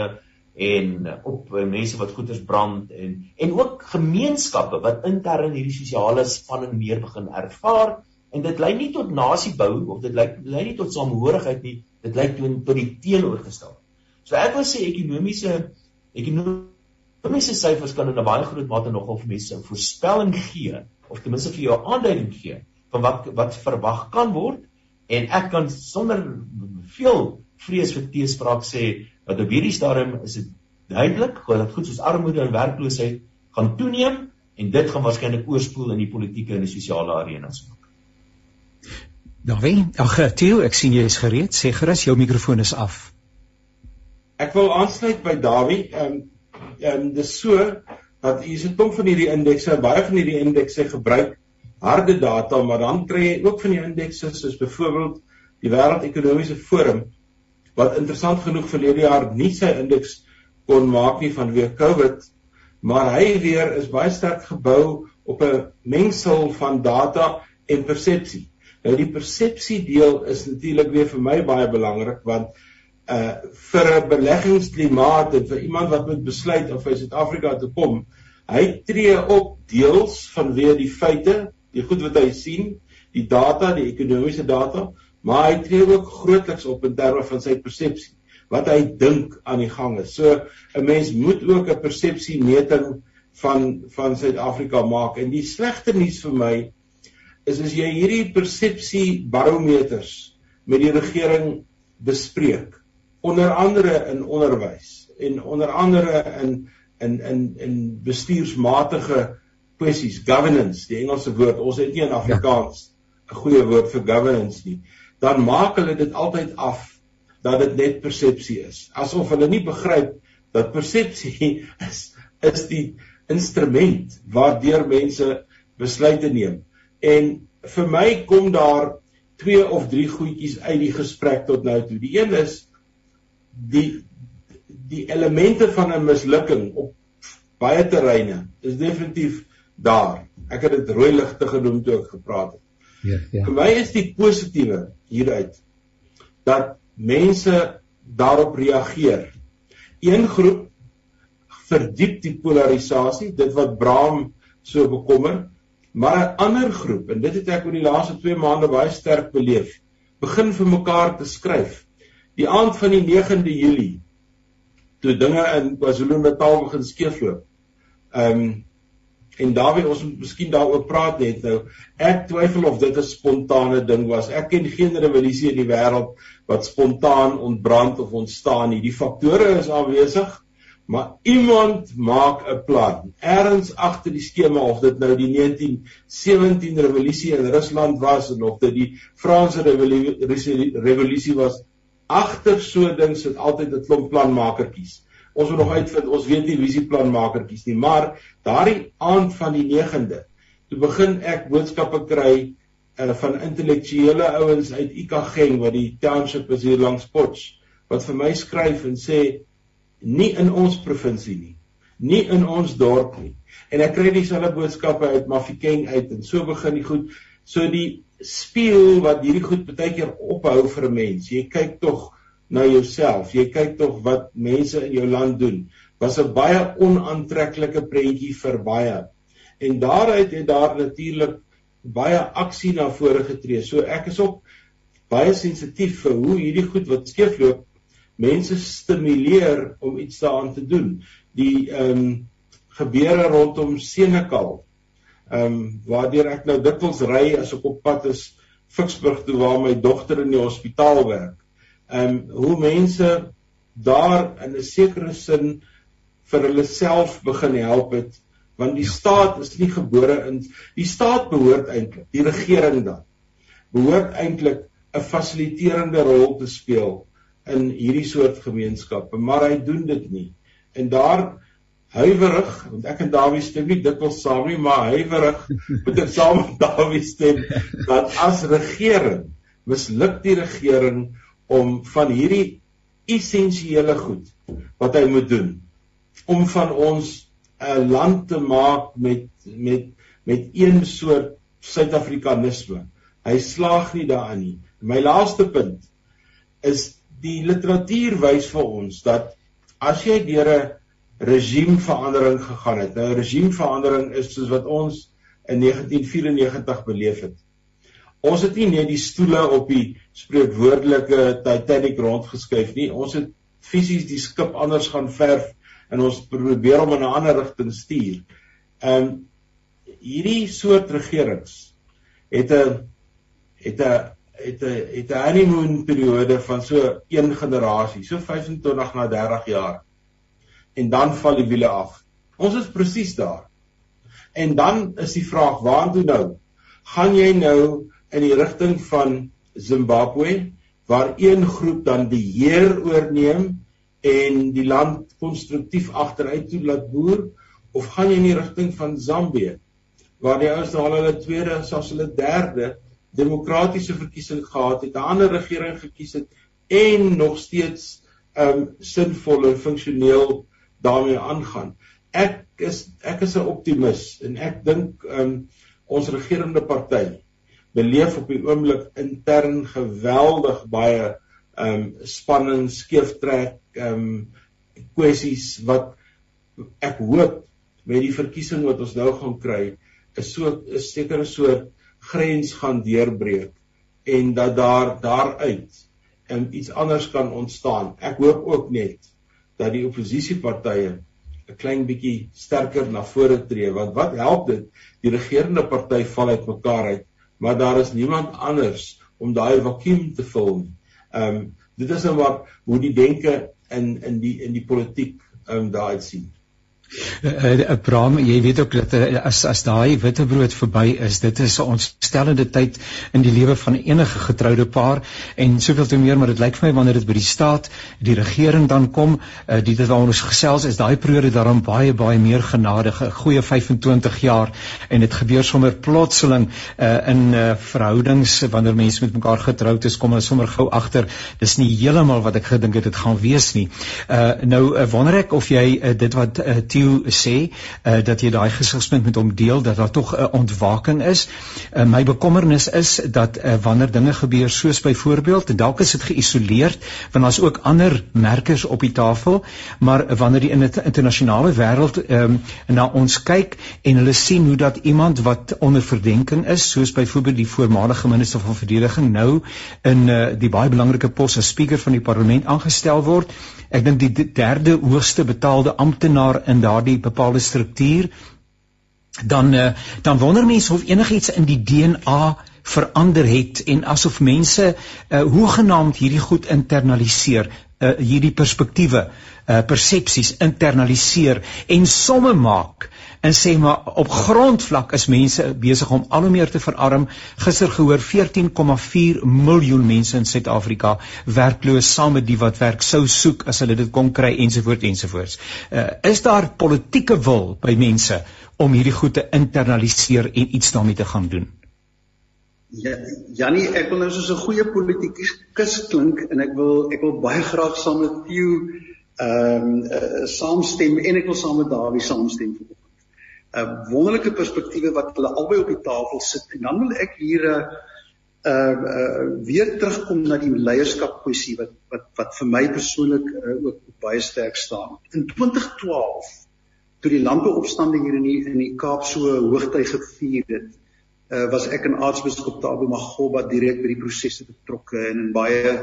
en op uh, mense wat goeders brand en en ook gemeenskappe wat intern hierdie sosiale spanning meer begin ervaar. En dit lei nie tot nasiebou of dit lei lei nie tot samehorigheid nie dit lei toe tot die teenoorgestelde so ek wil sê ekonomiese ekonomiese syfers kan in 'n baie groot mate nogal vir mense voorspelling gee of ten minste vir jou aanduiding gee van wat wat verwag kan word en ek kan sonder veel vrees vir teespraak sê dat op hierdie stadium is dit duidelik dat goed soos armoede en werkloosheid gaan toeneem en dit gaan waarskynlik oorspoel in die politieke en die sosiale arenas. Dawie, ag Theo, ek sien jy is gereed. Sê gerus jou mikrofoon is af. Ek wil aansluit by Dawie. Ehm um, ehm um, dis so dat hier is 'n klomp van hierdie indekse, baie van hierdie indekse gebruik harde data, maar dan kry jy ook van die indekse soos byvoorbeeld die Wêreldekonomiese Forum wat interessant genoeg verlede jaar nie sy indeks kon maak nie vanweë COVID, maar hy weer is baie sterk gebou op 'n mengsel van data en persepsie. Nou die persepsie deel is natuurlik weer vir my baie belangrik want uh vir 'n beleggingsklimaat en vir iemand wat moet besluit of hy Suid-Afrika toe kom, hy tree op deels vanweë die feite, die goed wat hy sien, die data, die ekonomiese data, maar hy tree ook grootliks op in terme van sy persepsie, wat hy dink aan die gang is. So 'n mens moet ook 'n persepsie meting van van Suid-Afrika maak en die slegte nuus vir my is as jy hierdie persepsie barometers met die regering bespreek onder andere in onderwys en onder andere in in in in bestuursmatige kwessies governance die Engelse woord ons het nie in Afrikaans 'n goeie woord vir governance nie. Dan maak hulle dit altyd af dat dit net persepsie is. Asof hulle nie begryp dat persepsie is is die instrument waardeur mense besluite neem. En vir my kom daar twee of drie goedjies uit die gesprek tot nou toe. Die een is die die elemente van 'n mislukking op baie terreine is definitief daar. Ek het dit rooi ligte genoem toe ek gepraat het. Ja, ja. Vir my is die positiewe hieruit dat mense daarop reageer. Een groep verdiep die polarisasie, dit wat Braam so bekommer, Maar 'n ander groep en dit het ek oor die laaste 2 maande baie sterk beleef, begin vir mekaar te skryf. Die aand van die 9de Julie toe dinge in KwaZulu-Natal begin skeefloop. Ehm um, en daarby ons moet miskien daaroor praat net nou. Ek twyfel of dit 'n spontane ding was. Ek ken geen revolusie in die wêreld wat spontaan ontbrand of ontstaan nie. Die faktore is aanwesig maar iemand maak 'n plan ergens agter die skema of dit nou die 1917 revolusie in Rusland was en of dit die Franse revolusie was agter so ding sit altyd 'n klomp planmakertjies ons moet nog uitvind ons weet nie wie se planmakertjies nie maar daardie aand van die 9de toe begin ek boodskappe kry uh, van intellektuele ouens uit Ikageng wat die township is hier langs Potch wat vir my skryf en sê nie in ons provinsie nie nie in ons dorp nie. En ek kry dieselfde boodskappe uit Mafikeng uit en so begin die goed. So die speel wat hierdie goed baie keer ophou vir 'n mens jy kyk tog na jouself jy kyk tog wat mense in jou land doen was 'n baie onaantreklike prentjie vir baie En daaruit het daar natuurlik baie aksie na vore getree. So ek is ook baie sensitief vir hoe hierdie goed wat skeefloop mense stimuleer om iets daaraan te doen. Die ehm um, gebeure rondom Senekal. Ehm um, waardeur ek nou dikwels ry as ek op pad is Ficksburg toe waar my dogter in die hospitaal werk. Ehm um, hoe mense daar in 'n sekere sin vir hulle self begin help het want die staat is nie gebore in die staat behoort eintlik die regering dan behoort eintlik 'n fasiliterende rol te speel in hierdie soort gemeenskappe maar hy doen dit nie. En daar huiwerig want ek en Dawie stem nie dikwels saam nie maar huiwerig moet ek saam met Dawie stem dat as regering misluk die regering om van hierdie essensiële goed wat hy moet doen om van ons 'n land te maak met met met een soort Suid-Afrikanisme. Hy slaag nie daarin nie. My laaste punt is die literatuur wys vir ons dat as jy deur 'n regimeverandering gegaan het. Nou 'n regimeverandering is soos wat ons in 1994 beleef het. Ons het nie net die stoele op die spreekwoordelike Titanic rondgeskuif nie. Ons het fisies die skip anders gaan verf en ons probeer om in 'n ander rigting stuur. Ehm hierdie soort regerings het 'n het 'n het 'n het 'n honeymoon periode van so een generasie, so 25 na 30 jaar. En dan val die wiele af. Ons is presies daar. En dan is die vraag, waartoe nou? Gaan jy nou in die rigting van Zimbabwe waar een groep dan die heer oorneem en die land konstruktief agteruit toe laat boer of gaan jy in die rigting van Zambië waar die ouens al hulle tweede selfs hulle derde demokratiese verkiesing gehad het, 'n ander regering gekies het en nog steeds um sinvol en funksioneel daarmee aangaan. Ek is ek is 'n optimis en ek dink um ons regerende party beleef op die oomblik intern geweldig baie um spanning, skeeftrek, um kwessies wat ek hoop met die verkiesing wat ons nou gaan kry, is so 'n sekere soort grens gaan deurbreek en dat daar daaruit um, iets anders kan ontstaan. Ek hoop ook net dat die oppositiepartye 'n klein bietjie sterker na vore tree want wat help dit die regerende party val uit mekaar uit maar daar is niemand anders om daai vakuum te vul nie. Ehm um, dit is nou maar hoe die denke in in die in die politiek ehm um, daar uitsien. Uh, Abraham, jy weet ook dat uh, as as daai witbrood verby is, dit is 'n ontstellende tyd in die lewe van enige getroude paar en soveel te meer, maar dit lyk vir my wanneer dit by die staat, die regering dan kom, uh, die dit waaroor ons gesels is, daai periode daarom baie baie meer genadige, goeie 25 jaar en dit gebeur sommer plotseling uh, in uh, verhoudings wanneer mense met mekaar getroud is, kom hulle sommer gou agter, dis nie heeltemal wat ek gedink het dit gaan wees nie. Uh, nou uh, wonder ek of jy uh, dit wat uh, Theo sê uh, dat jy daai gesigspunt met hom deel dat daar tog 'n uh, ontwaking is. Uh, my bekommernis is dat uh, wanneer dinge gebeur soos byvoorbeeld dalk is dit geïsoleerd want daar's ook ander merkers op die tafel, maar wanneer die in 'n internasionale wêreld um, na ons kyk en hulle sien hoe dat iemand wat onder verdenking is, soos byvoorbeeld die voormalige minister van verdediging nou in uh, die baie belangrike pos as spreker van die parlement aangestel word, ek dink die derde hoogste betaalde amptenaar in daardie bepaalde struktuur dan uh, dan wonder mense of enigiets in die DNA verander het en asof mense uh, hoegenaamd hierdie goed internaliseer uh, hierdie perspektiewe uh, persepsies internaliseer en somme maak en sê maar op grondvlak is mense besig om al hoe meer te verarm. Gister gehoor 14,4 miljoen mense in Suid-Afrika werkloos saam met die wat werk sou soek as hulle dit kon kry ensovoorts ensovoorts. Uh, is daar politieke wil by mense om hierdie goed te internaliseer en iets daarmee te gaan doen? Ja, Jannie, ek wil nou soos 'n goeie politikus klink en ek wil ek wil baie graag saam met Theo ehm um, uh, saamstem en ek wil saam met Dawie saamstem vir uh, wonderlike perspektiewe wat hulle albei op die tafel sit en dan wil ek hier 'n uh, uh, weer terugkom na die leierskap kwessie wat wat wat vir my persoonlik uh, ook baie sterk staan. In 2012 toe die landbouopstande hier in die in die Kaap so hoogtyd gevier het, uh, was ek in aartsbiskop Tabo Magoba direk by die prosesse betrokke en in baie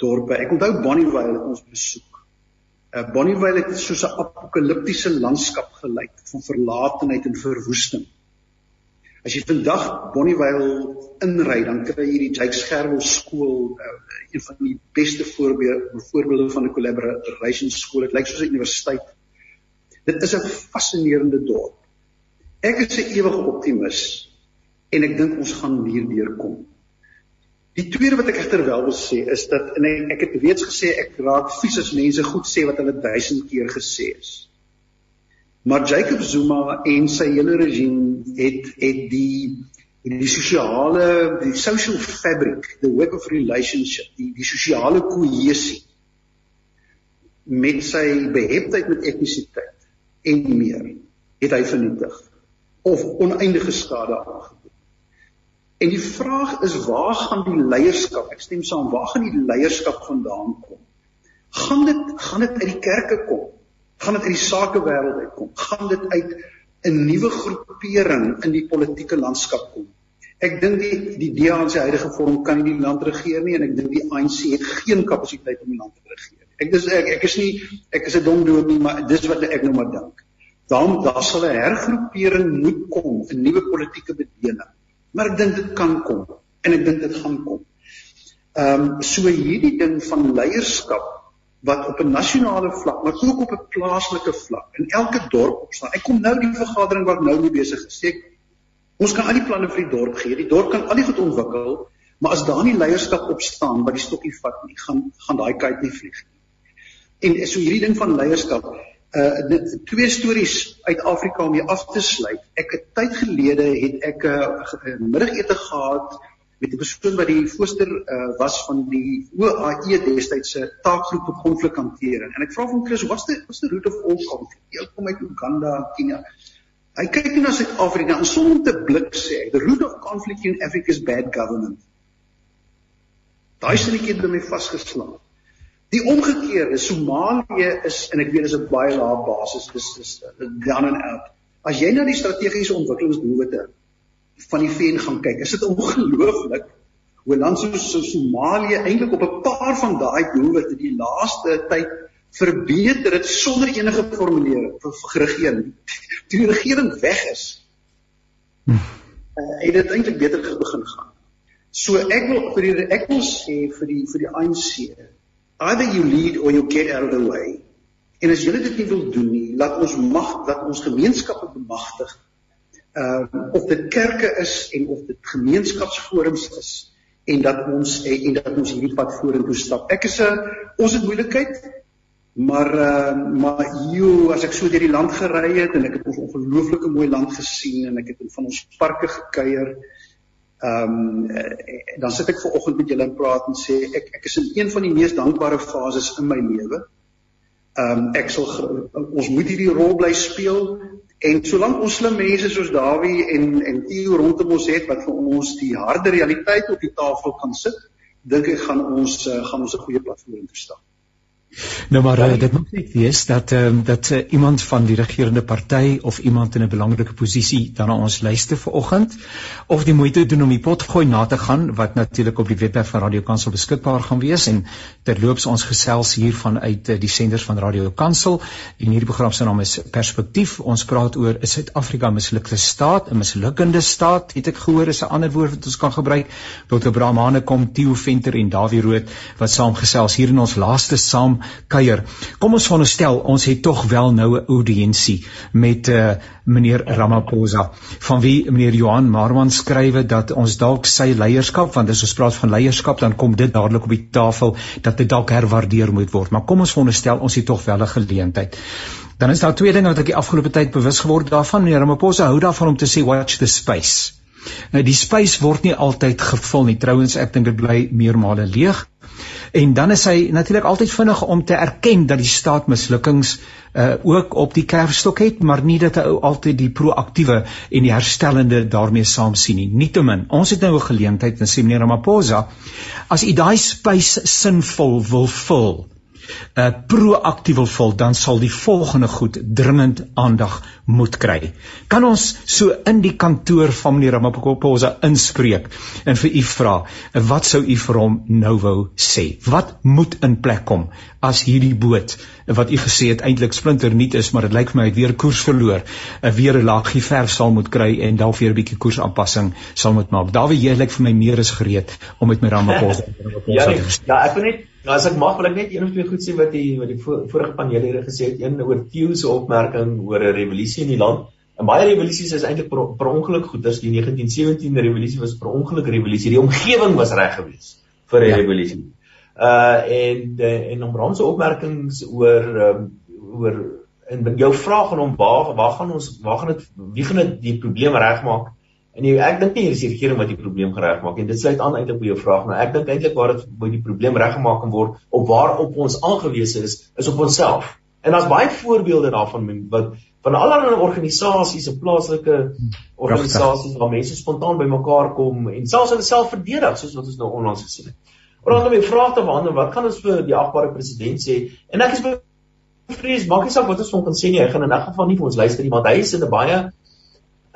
dorpe. Ek onthou Bonnievale het ons besoek. Uh, Bonnievale het soos 'n apokaliptiese landskap gelyk van verlatenheid en verwoesting. As jy vandag Bonnievale inry, dan kry jy die Jakes Gerwel skool, uh, een van die beste voorbeelde voorbeelde van 'n collaboration skool. Dit lyk soos 'n universiteit. Dit is 'n fascinerende dorp. Ek is 'n ewige optimis en ek dink ons gaan hier deurkom. Die tweede wat ek egter wel wil sê is dat en ek, ek het reeds gesê ek raak vies as mense goed sê wat hulle duisend keer gesê is. Maar Jacob Zuma en sy hele regime het het die die sosiale die social fabric, the web of relationship, die die sosiale kohesie met sy beheptheid met etnisiteit en meer het hy vernietig of oneindige skade aangedoen. En die vraag is waar gaan die leierskap? Ek stem saam, waar gaan die leierskap vandaan kom? Gaan dit gaan dit uit die kerke kom? Gaan dit uit die sakewêreld uitkom? Gaan dit uit 'n nuwe groepering in die politieke landskap kom? Ek dink die die DA in sy huidige vorm kan nie die land regeer nie en ek dink die ANC het geen kapasiteit om die land te regeer. Ek dis ek, ek is nie ek is 'n dom dood nie, maar dis wat ek nou maar dink. Daarom daar sal 'n hergroepering moet kom, 'n nuwe politieke bediening maar ek dink dit kan kom en ek dink dit gaan kom. Ehm um, so hierdie ding van leierskap wat op 'n nasionale vlak, maar ook op 'n plaaslike vlak in elke dorp opstaan. Ek kom nou die vergadering wat nou mee besig is. Ek ons kan al die planne vir die dorp gee. Die dorp kan al die goed ontwikkel, maar as daar nie leierskap opstaan wat die stokkie vat nie, gaan gaan daai kite nie vlieg nie. En so hierdie ding van leierskap, uh twee stories uit Afrika om hier af te sluit. Ek het tyd gelede het ek 'n uh, middagete gehad met 'n persoon wat die voorsteur uh was van die OAE destyds se taakgroep vir konflikhantering. En ek vra van Chris, what's the what's the root of all conflict? Hy kom uit Uganda, Kenia. Hy kyk na Suid-Afrika en sonder te blik sê hy, the root of conflict in Africa is bad government. Daai sinnetjie het by my vasgeslaan. Die omgekeerde, Somalië is en ek weet dis 'n baie lae basis, dis dis down and out. As jy na die strategiese ontwikkelingsdoelwitte van die VN gaan kyk, is dit ongelooflik hoe land soos so Somalië eintlik op 'n paar van daai doelwitte die laaste tyd verbeter het sonder enige formulering vir regering. Toe die regering weg is, hm. uh, het dit eintlik beter begin gaan. So ek wil vir die ek wil sê vir die vir die ANC either you lead or you get out of the way. En as julle dit nie wil doen nie, laat ons mag dat ons gemeenskappe bemagtig. Ehm uh, of dit kerke is en of dit gemeenskapsforums is en dat ons en, en dat ons hierdie pad vorentoe stap. Ek is 'n ons het moeilikheid maar uh, maar jo as ek so deur die land gery het en ek het ons ongelooflike mooi land gesien en ek het in van ons parke gekuier. Ehm um, dan sit ek ver oggend met julle en praat en sê ek ek is in een van die mees dankbare fases in my lewe. Ehm um, ek sal ons moet hierdie rol bly speel en solank ons slim mense soos Dawie en en Theo rondom ons het wat vir ons die harde realiteit op die tafel kan sit, dink ek gaan ons uh, gaan ons 'n goeie platform staan. Nou maar uh, dit moet net wees dat ehm um, dat uh, iemand van die regerende party of iemand in 'n belangrike posisie dan na ons luister vanoggend of die moeite doen om die pot gooi na te gaan wat natuurlik op die webwerf van Radio Kansel beskikbaar gaan wees en terloops ons gesels hier vanuit uh, die senders van Radio Kansel en hierdie program se naam is Perspektief. Ons praat oor is Suid-Afrika mislukte staat, 'n mislukkende staat, het ek gehoor is 'n ander woord wat ons kan gebruik. Dr. Brahmane kom Theo Venter en Dawie Rood wat saamgesels hier in ons laaste saam kuier. Kom ons veronderstel ons het tog wel nou 'n audiensie met uh, meneer Ramaphosa van wie meneer Johan Marwan skrywe dat ons dalk sy leierskap want as ons praat van leierskap dan kom dit dadelik op die tafel dat dit dalk herwaardeer moet word. Maar kom ons veronderstel ons het tog wel 'n geleentheid. Dan is daar twee dinge wat ek die afgelope tyd bewus geword daarvan. Meneer Ramaphosa hou daarvan om te sê watch the space. Nou die space word nie altyd gevul nie. Trouwens ek dink dit bly meermale leeg. En dan is hy natuurlik altyd vinnig om te erken dat die staat mislukkings uh ook op die kerfstok het, maar nie dat hy altyd die proaktiewe en die herstellende daarmee saam sien nie. Nietemin, ons het nou 'n geleentheid in Seminare Maposa as u daai space sinvol wil vul uh proaktief wil vul, dan sal die volgende goed dringend aandag moet kry. Kan ons so in die kantoor van meneer Ramaphosa inspreek en vir u vra, wat sou u vir hom nou wou sê? Wat moet in plek kom as hierdie boot wat u gesê het eintlik splinter nuut is, maar dit lyk vir my het weer koers verloor, uh, weer 'n laagie verf sal moet kry en dan weer 'n bietjie koersaanpassing sal moet maak. Dawie, jy lyk vir my meer is gereed om met my Ramaphosa ja, nee, ja, ek wil net nou as ek mag wil ek net een of twee goed sê wat die wat die vorige panelede gesê het, een oor Theo se opmerking oor 'n revolusie in die land. En baie revolusies is eintlik per, per ongeluk goeders. Die 1917 revolusie was per ongeluk revolusie. Die omgewing was reg geweest vir 'n ja. revolusie. Uh en de, en om Ram se opmerkings oor um, oor en jou vraag aan hom waar waar gaan ons waar gaan dit wie gaan dit die probleem regmaak? En jy, ek dink nie hier is die regering wat die probleem gereg maak en dit sluit aan eintlik by jou vraag, maar ek dink eintlik waar dit by die probleem reggemaak kan word op waarop ons aangewese is, is op onsself. En daar's baie voorbeelde daarvan wat van allerlei organisasies en plaaslike organisasies waar mense spontaan bymekaar kom en selfs hulle self verdedig soos wat ons nou onlangs gesien het. Rondom die vraag te behandel, wat kan ons vir die agbare president sê? En ek is bevrees, maak nie saak wat ons van kan sê nie, hy gaan in 'n geval nie vir ons luister nie, want hy is in 'n baie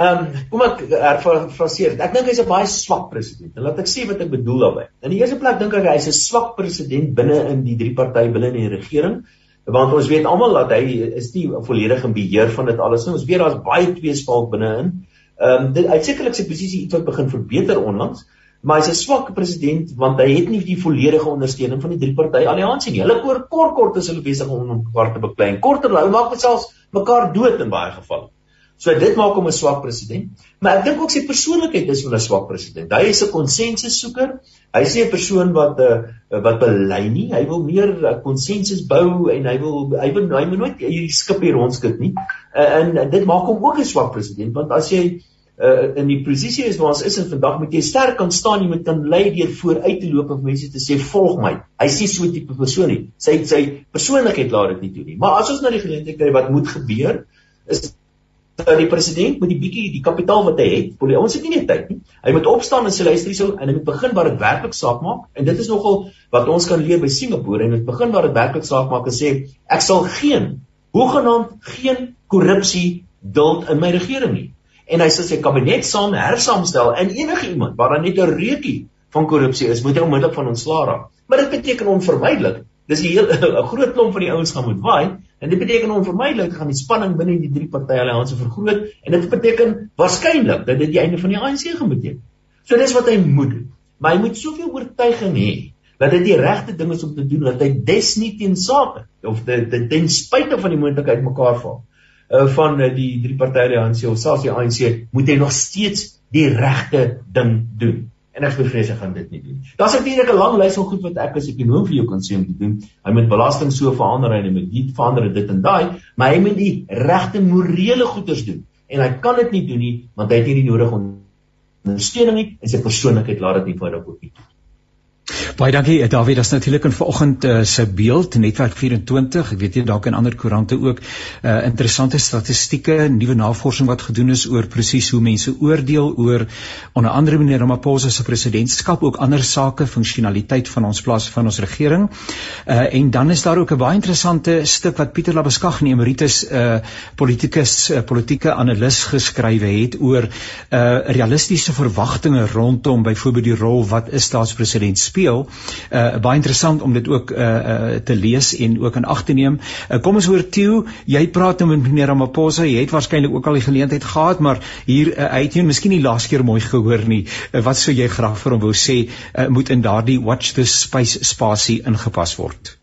Ehm um, kom ek herfraseer. Ek dink hy's 'n baie swak president. En laat ek sê wat ek bedoel daarmee. In die eerste plek dink ek hy's 'n swak president binne in die drie party binne in die regering. Want ons weet almal dat hy is nie volledig in beheer van dit alles nie. Ons weet daar's baie tweespalk binne-in. Ehm um, dit uitsekerlik sy posisie iets wat begin verbeter onlangs, maar hy's 'n swak president want hy het nie die volledige ondersteuning van die drie party alliansie nie. Hulle oor kort kort is hulle besig om hom kwart te beklei. Korter hulle maak dit selfs mekaar dood in baie gevalle. So dit maak hom 'n swak president. Maar ek dink ook sy persoonlikheid is van 'n swak president. Hy is 'n konsensussoeker. Hy sê 'n persoon wat 'n uh, eh, wat belei nie. Hy wil meer eh, konsensus uh, bou en hy wil hy wil hy moet nooit hierdie skip hier rondskit nie. Uh, en, dit maak hom ook 'n swak president want as jy uh, in die posisie is waar ons is vandag moet jy sterk kan staan, jy moet kan lei deur vooruit te loop en mense te sê volg my. Hy sê so 'n tipe persoon nie. Sy sy persoonlikheid laat dit nie toe nie. Maar as ons na die geleentheid kry wat moet gebeur is dat die president met die bietjie die kapitaal wat hy het, ons het nie net tyd nie. Hy moet opstaan en sê luister hierso en hy moet begin waar dit werklik saak maak en dit is nogal wat ons kan leer by Singapore en dit begin waar dit werklik saak maak en sê ek sal geen hoegenaamd geen korrupsie duld in my regering nie. En hy sê sy kabinet saam hersaamstel en enige iemand waar daar net 'n reukie van korrupsie is, moet hy onmiddellik van ontslaa raak. Maar dit beteken onvermydelik dis 'n heel 'n groot klomp van die ouens gaan moet waai En dit beteken onvermydelik gaan die spanning binne die drie partye alliansie vergroot en dit beteken waarskynlik dat dit die einde van die ANC gaan beteken. So dis wat hy moet doen. Maar hy moet soveel oortuiging hê dat dit die regte ding is om te doen dat hy des nie teen sake of dit ten spyte van die moontlikheid mekaar val uh, van uh, die drie partye alliansie of selfs die ANC moet hy nog steeds die regte ding doen en ek bevrees hy gaan dit nie doen. Daar's natuurlik 'n lang lys van goed wat ek as ekonom vir jou kan sê om te doen. Hy moet belasting so verander en hy moet dit verander dit en daai, maar hy moet die regte morele goeders doen. En hy kan dit nie doen nie want hy het nie die nodige ondersteuning nie en sy persoonlikheid laat dit nie vir hom ook nie. Baie dankie eh, Dawie, dit is natuurlik in vanoggend uh, se beeld netwerk 24. Ek weet jy dalk in ander koerante ook uh, interessante statistieke, nuwe navorsing wat gedoen is oor presies hoe mense oordeel oor onder andere meneer Ramaphosa se presidentskap, ook ander sake, funksionaliteit van ons plaas van ons regering. Uh, en dan is daar ook 'n baie interessante stuk wat Pieter Labeskag, 'n emeritus uh, politikus, uh, politieke analis geskrywe het oor uh, realistiese verwagtinge rondom byvoorbeeld die rol wat 'n staatspresident speel. Uh baie interessant om dit ook uh, uh te lees en ook in ag te neem. Uh, kom ons hoor Tieu, jy praat nou met meneer Ramaphosa. Jy het waarskynlik ook al die geleentheid gehad, maar hier uh, het jou miskien nie laas keer mooi gehoor nie. Uh, wat sou jy graag vir hom wou sê uh, moet in daardie watch the space spasie ingepas word?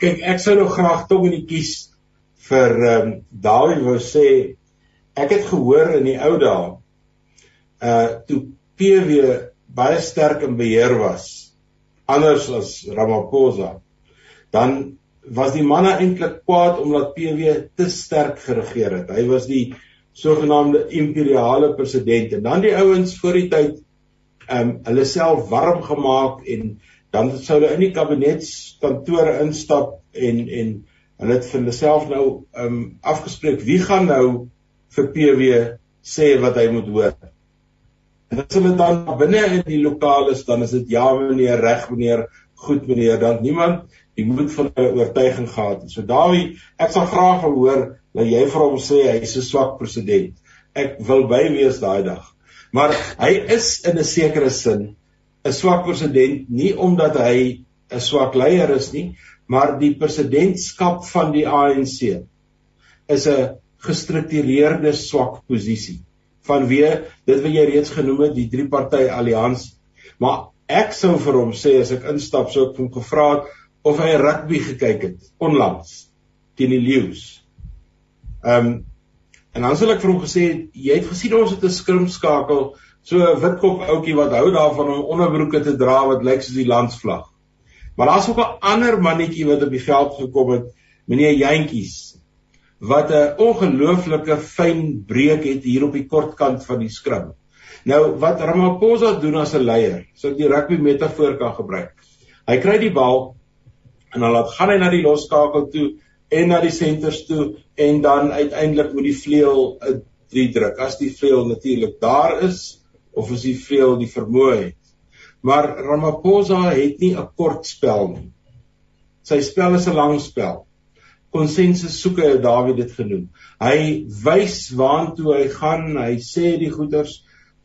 Kyk, ek sou nog graag tog in die kies vir ehm um, Dawie wou sê ek het gehoor in die ou dae uh toe PW baie sterk in beheer was anders as Ramaphosa dan was die manne eintlik kwaad omdat PW te sterk geregeer het. Hy was die sogenaamde imperiale president. En dan die ouens voor die tyd ehm um, hulle self warm gemaak en dan sou hulle in die kabinetskantore instap en en hulle het vir hulle self nou ehm um, afgespreek wie gaan nou vir PW sê wat hy moet hoor En as hulle dan binne in die lokaal is, dan is dit ja meneer, reg meneer, goed meneer, dan niemand die moed van 'n oortuiging gehad het. So Dawie, ek sal graag wil hoor dat jy vir hom sê hy's 'n swak president. Ek wil by wees daai dag. Maar hy is in 'n sekere sin 'n swak president nie omdat hy 'n swak leier is nie, maar die presidentskap van die ANC is 'n gestruktureerde swak posisie vanweë dit wat jy reeds genoem het die drie party alliansie. Maar ek sou vir hom sê as ek instap sou ek hom gevra het of hy rugby gekyk het onlangs teen die leeu's. Ehm um, en dan sou ek vir hom gesê jy het gesien ons het 'n skrimskakel so 'n witkop ouetjie wat hou daarvan om onderbroeke te dra wat lyk soos die landsvlag. Maar daar's ook 'n ander mannetjie wat op die veld gekom het meneer Jantjies wat 'n ongelooflike fyn breek het hier op die kortkant van die skrim. Nou wat Ramaphosa doen as 'n leier, ek die rugby metafoor kan gebruik. Hy kry die bal en dan laat gaan hy na die losskakel toe en na die senters toe en dan uiteindelik moet die vleuel 'n 3 druk. As die vleuel natuurlik daar is of as die vleuel die vermoë het. Maar Ramaphosa het nie 'n kort spel nie. Sy spel is 'n lang spel konsensus soeke het Dawid dit genoem. Hy wys waantoe hy gaan, hy sê die goeters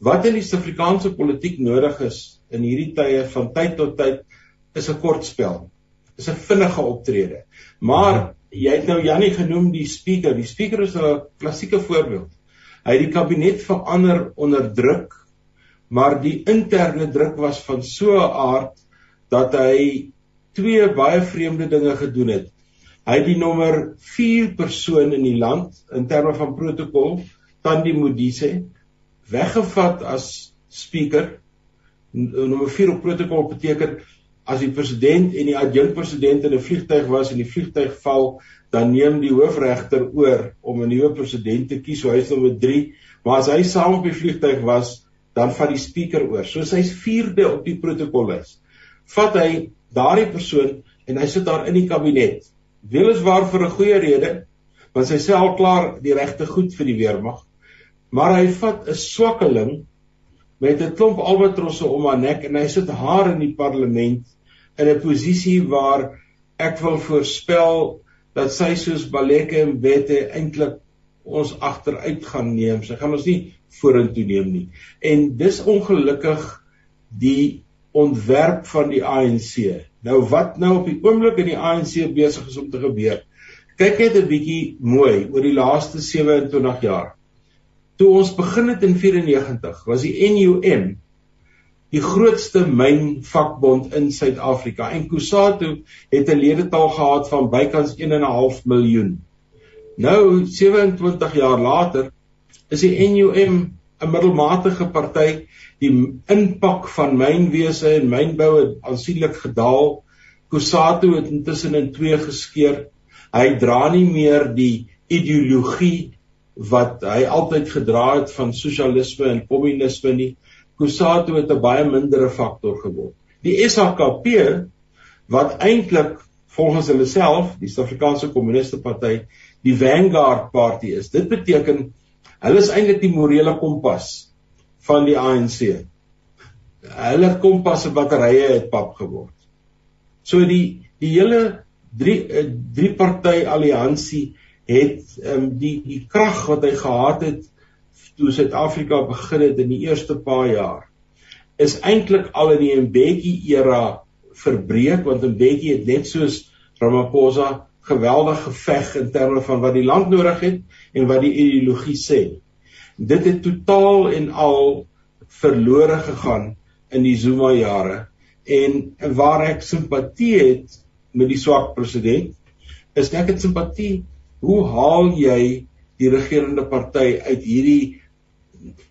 wat in die Suid-Afrikaanse politiek nodig is in hierdie tye van tyd tot tyd is 'n kort spel. Is 'n vinnige optrede. Maar jy het nou Jannie genoem die speaker. Die speaker is 'n klassieke voorbeeld. Hy het die kabinet verander onder druk, maar die interne druk was van so 'n aard dat hy twee baie vreemde dinge gedoen het. Hy het die nommer 4 persoon in die land in terme van protokol, Tandi Modise, weggevat as speaker. Nommer 4 op protokol beteken as die president en die adjunkpresident in 'n vliegtyg was en die vliegtyg val, dan neem die hoofregter oor om 'n nuwe president te kies. So hy is nommer 3, maar as hy saam op die vliegtyg was, dan vat die speaker oor. So hy's 4de op die protokollys. Vat hy daardie persoon en hy sit daar in die kabinet weliswaar vir 'n goeie rede, want hy sê al klaar die regte goed vir die weermag, maar hy vat 'n swakkeling met 'n klomp albatrosse om haar nek en hy sit haar in die parlement in 'n posisie waar ek wil voorspel dat sy soos Baleke en Wette eintlik ons agteruit gaan neem. Sy gaan ons nie vorentoe neem nie. En dis ongelukkig die ontwerp van die ANC. Nou wat nou op die oomblik in die ANC besig is om te gebeur. Kyk net 'n bietjie mooi oor die laaste 27 jaar. Toe ons begin het in 94 was die NUM die grootste mynvakbond in Suid-Afrika en Kusatu het 'n ledetal gehad van bykans 1.5 miljoen. Nou 27 jaar later is die NUM 'n middelmatige party die impak van mynwese en mynbou het aansienlik gedaal. Kusatu het intussen in twee geskeur. Hy dra nie meer die ideologie wat hy altyd gedra het van sosialisme en kommunisme nie. Kusatu het 'n baie mindere faktor geword. Die SHKP wat eintlik volgens hulle self, die Suid-Afrikaanse Kommuniste Party, die vanguard party is. Dit beteken hulle is eintlik die morele kompas van die ANC. Hulle kompasse batterye het pap geword. So die die hele drie eh, drie party alliansie het um, die die krag wat hy gehad het toe Suid-Afrika begin het in die eerste paar jaar is eintlik al in die Mbeki era verbreek want Mbeki het net soos Ramaphosa geweldig geveg in terme van wat die land nodig het en wat die ideologie sê dit het totaal en al verlore gegaan in die Zuma jare en waar ek simpatie het met die swak president is ek het simpatie hoe haal jy die regerende party uit hierdie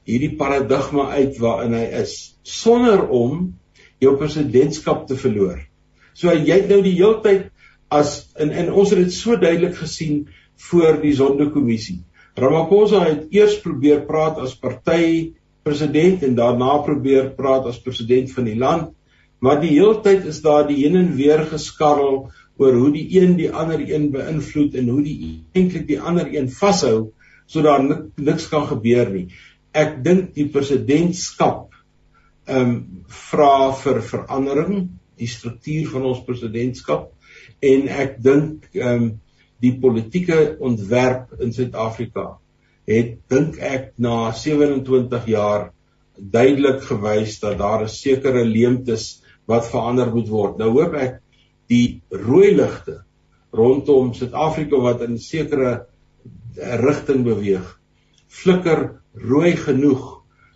hierdie paradigma uit waarin hy is sonder om jou presidentskap te verloor. So jy het nou die heeltyd as in in ons het dit so duidelik gesien voor die sondekommissie. Ramaphosa het eers probeer praat as party president en daarna probeer praat as president van die land, maar die heeltyd is daar die heen en weer geskarrel oor hoe die een die ander een beïnvloed en hoe die eintlik die ander een vashou sodat nik, niks kan gebeur nie. Ek dink die presidentskap ehm um, vra vir verandering die struktuur van ons presidentskap en ek dink ehm um, die politieke ontwerp in Suid-Afrika het dink ek na 27 jaar duidelik gewys dat daar 'n sekere leemtes wat verander moet word. Nou hoop ek die rooi ligte rondom Suid-Afrika wat in 'n sekere rigting beweeg flikker rooi genoeg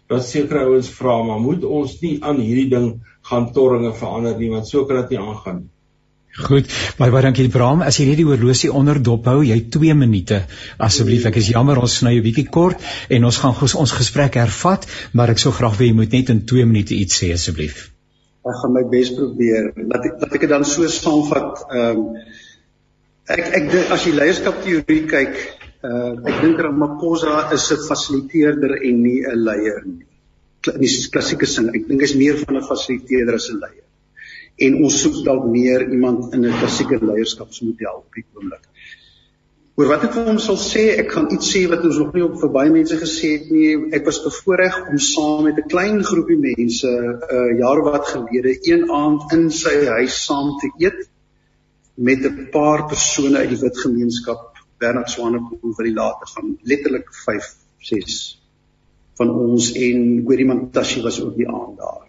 dat sekere ouens vra maar moet ons nie aan hierdie ding gaan torringe verander nie want so kan dit nie aangaan nie. Goed, baie baie dankie Bram. As jy net die horlosie onder dop hou, jy 2 minute asseblief. Ek is jammer ons sny 'n bietjie kort en ons gaan ons gesprek hervat, maar ek sou graag wil jy moet net in 2 minute iets sê asseblief. Ek gaan my bes probeer. Laat ek laat ek dit dan so saamvat. Ehm um, ek ek dink as jy leierskap teorie kyk, uh ek dink Ramaphosa is 'n fasiliteerder en nie 'n leier nie. In die klassieke sin, ek dink hy's meer van 'n fasiliteerder as 'n leier en ons soek dalk meer iemand in 'n klassieke leierskapsmodel op die oomblik. Oor wat ek vir hom sal sê, ek gaan iets sê wat ons nog nie op vir baie mense gesê het nie. Ek was bevoorreg om saam met 'n klein groepie mense 'n uh, jaar wat gelede een aand in sy huis saam te eet met 'n paar persone uit die wit gemeenskap, Bernard Swanepoel vir die later gaan letterlik 5, 6 van ons en Gori Mantashe was ook die aand daar.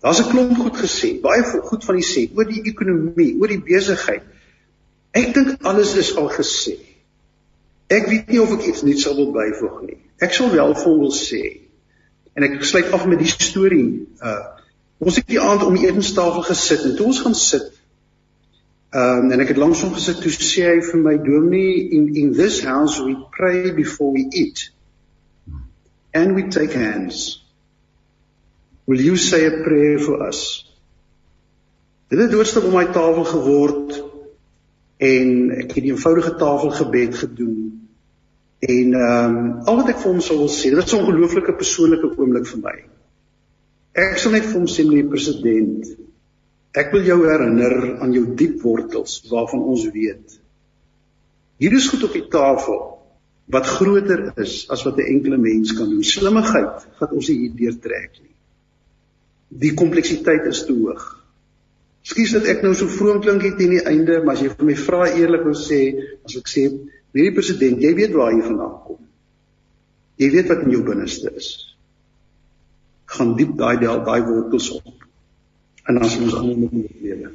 Daar's 'n klomp goed gesê, baie goed van die sê oor die ekonomie, oor die besigheid. Ek dink alles is al gesê. Ek weet nie of ek iets nuuts sal wil byvoeg nie. Ek sal wel vol wil sê. En ek sluit af met die storie. Uh ons het die aand om die etenstafel gesit en toe ons gaan sit. Um en ek het langs hom gesit toe sê hy vir my dominee in in this house we pray before we eat. And we take hands. Will you say a prayer for us? Dit het doodstap om my tafel geword en ek het die eenvoudige tafelgebed gedoen. En ehm um, al wat ek vir hom sou wil sê, dit is 'n ongelooflike persoonlike oomblik vir my. Ek sal net vir hom sê meneer president, ek wil jou herinner aan jou diep wortels waarvan ons weet. Hier is goed op die tafel wat groter is as wat 'n enkele mens kan doen. Slimmigheid gaan ons nie hier deurtrek nie die kompleksiteit is te hoog. Skus dat ek nou so vroom klink het teen die einde, maar as jy vir my vra eerlik wil sê, as ek sê, hierdie president, jy weet waar hy vandaan kom. Jy weet wat in jou binneste is. Gaan diep daai daai wortels op. En dan sien ons almal met die lewe.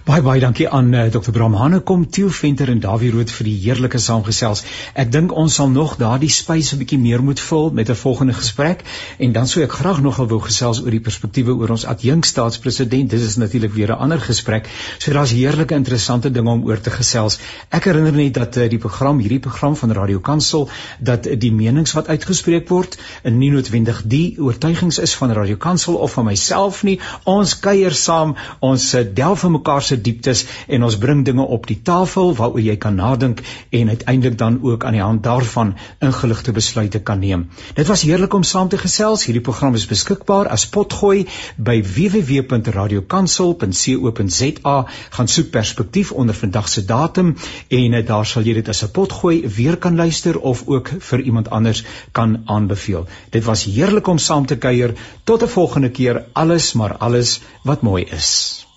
Baie baie dankie aan uh, eh, Dr. Bram Hanekom, Theo Venter en Dawie Rood vir die heerlike saamgesels. Ek dink ons sal nog daardie spys 'n bietjie meer moet vul met 'n volgende gesprek en dan sou ek graag nogal wou gesels oor die perspektiewe oor ons adjunk staatspresident. Dit is natuurlik weer 'n ander gesprek. So daar's heerlike interessante dinge om oor te gesels. Ek herinner net dat uh, die program, hierdie program van Radio Kansel, dat uh, die menings wat uitgespreek word, in nie noodwendig die oortuigings is van Radio Kansel of van myself nie. Ons kuier saam, ons uh, delf in mekaar se dieptes en ons bring dinge op die tafel waaroor jy kan nadink en uiteindelik dan ook aan die hand daarvan ingeligte besluite kan neem. Dit was heerlik om saam te gesels. Hierdie program is beskikbaar as potgooi by www.radiokansel.co.za. Gaan soek perspektief onder vandag se datum en eh, daar sal jy dit as 'n potgooi weer kan luister of ook vir iemand anders kan aanbeveel. Dit was heerlik om saam te kuier. Tot 'n volgende keer. Alles maar alles wat mooi is.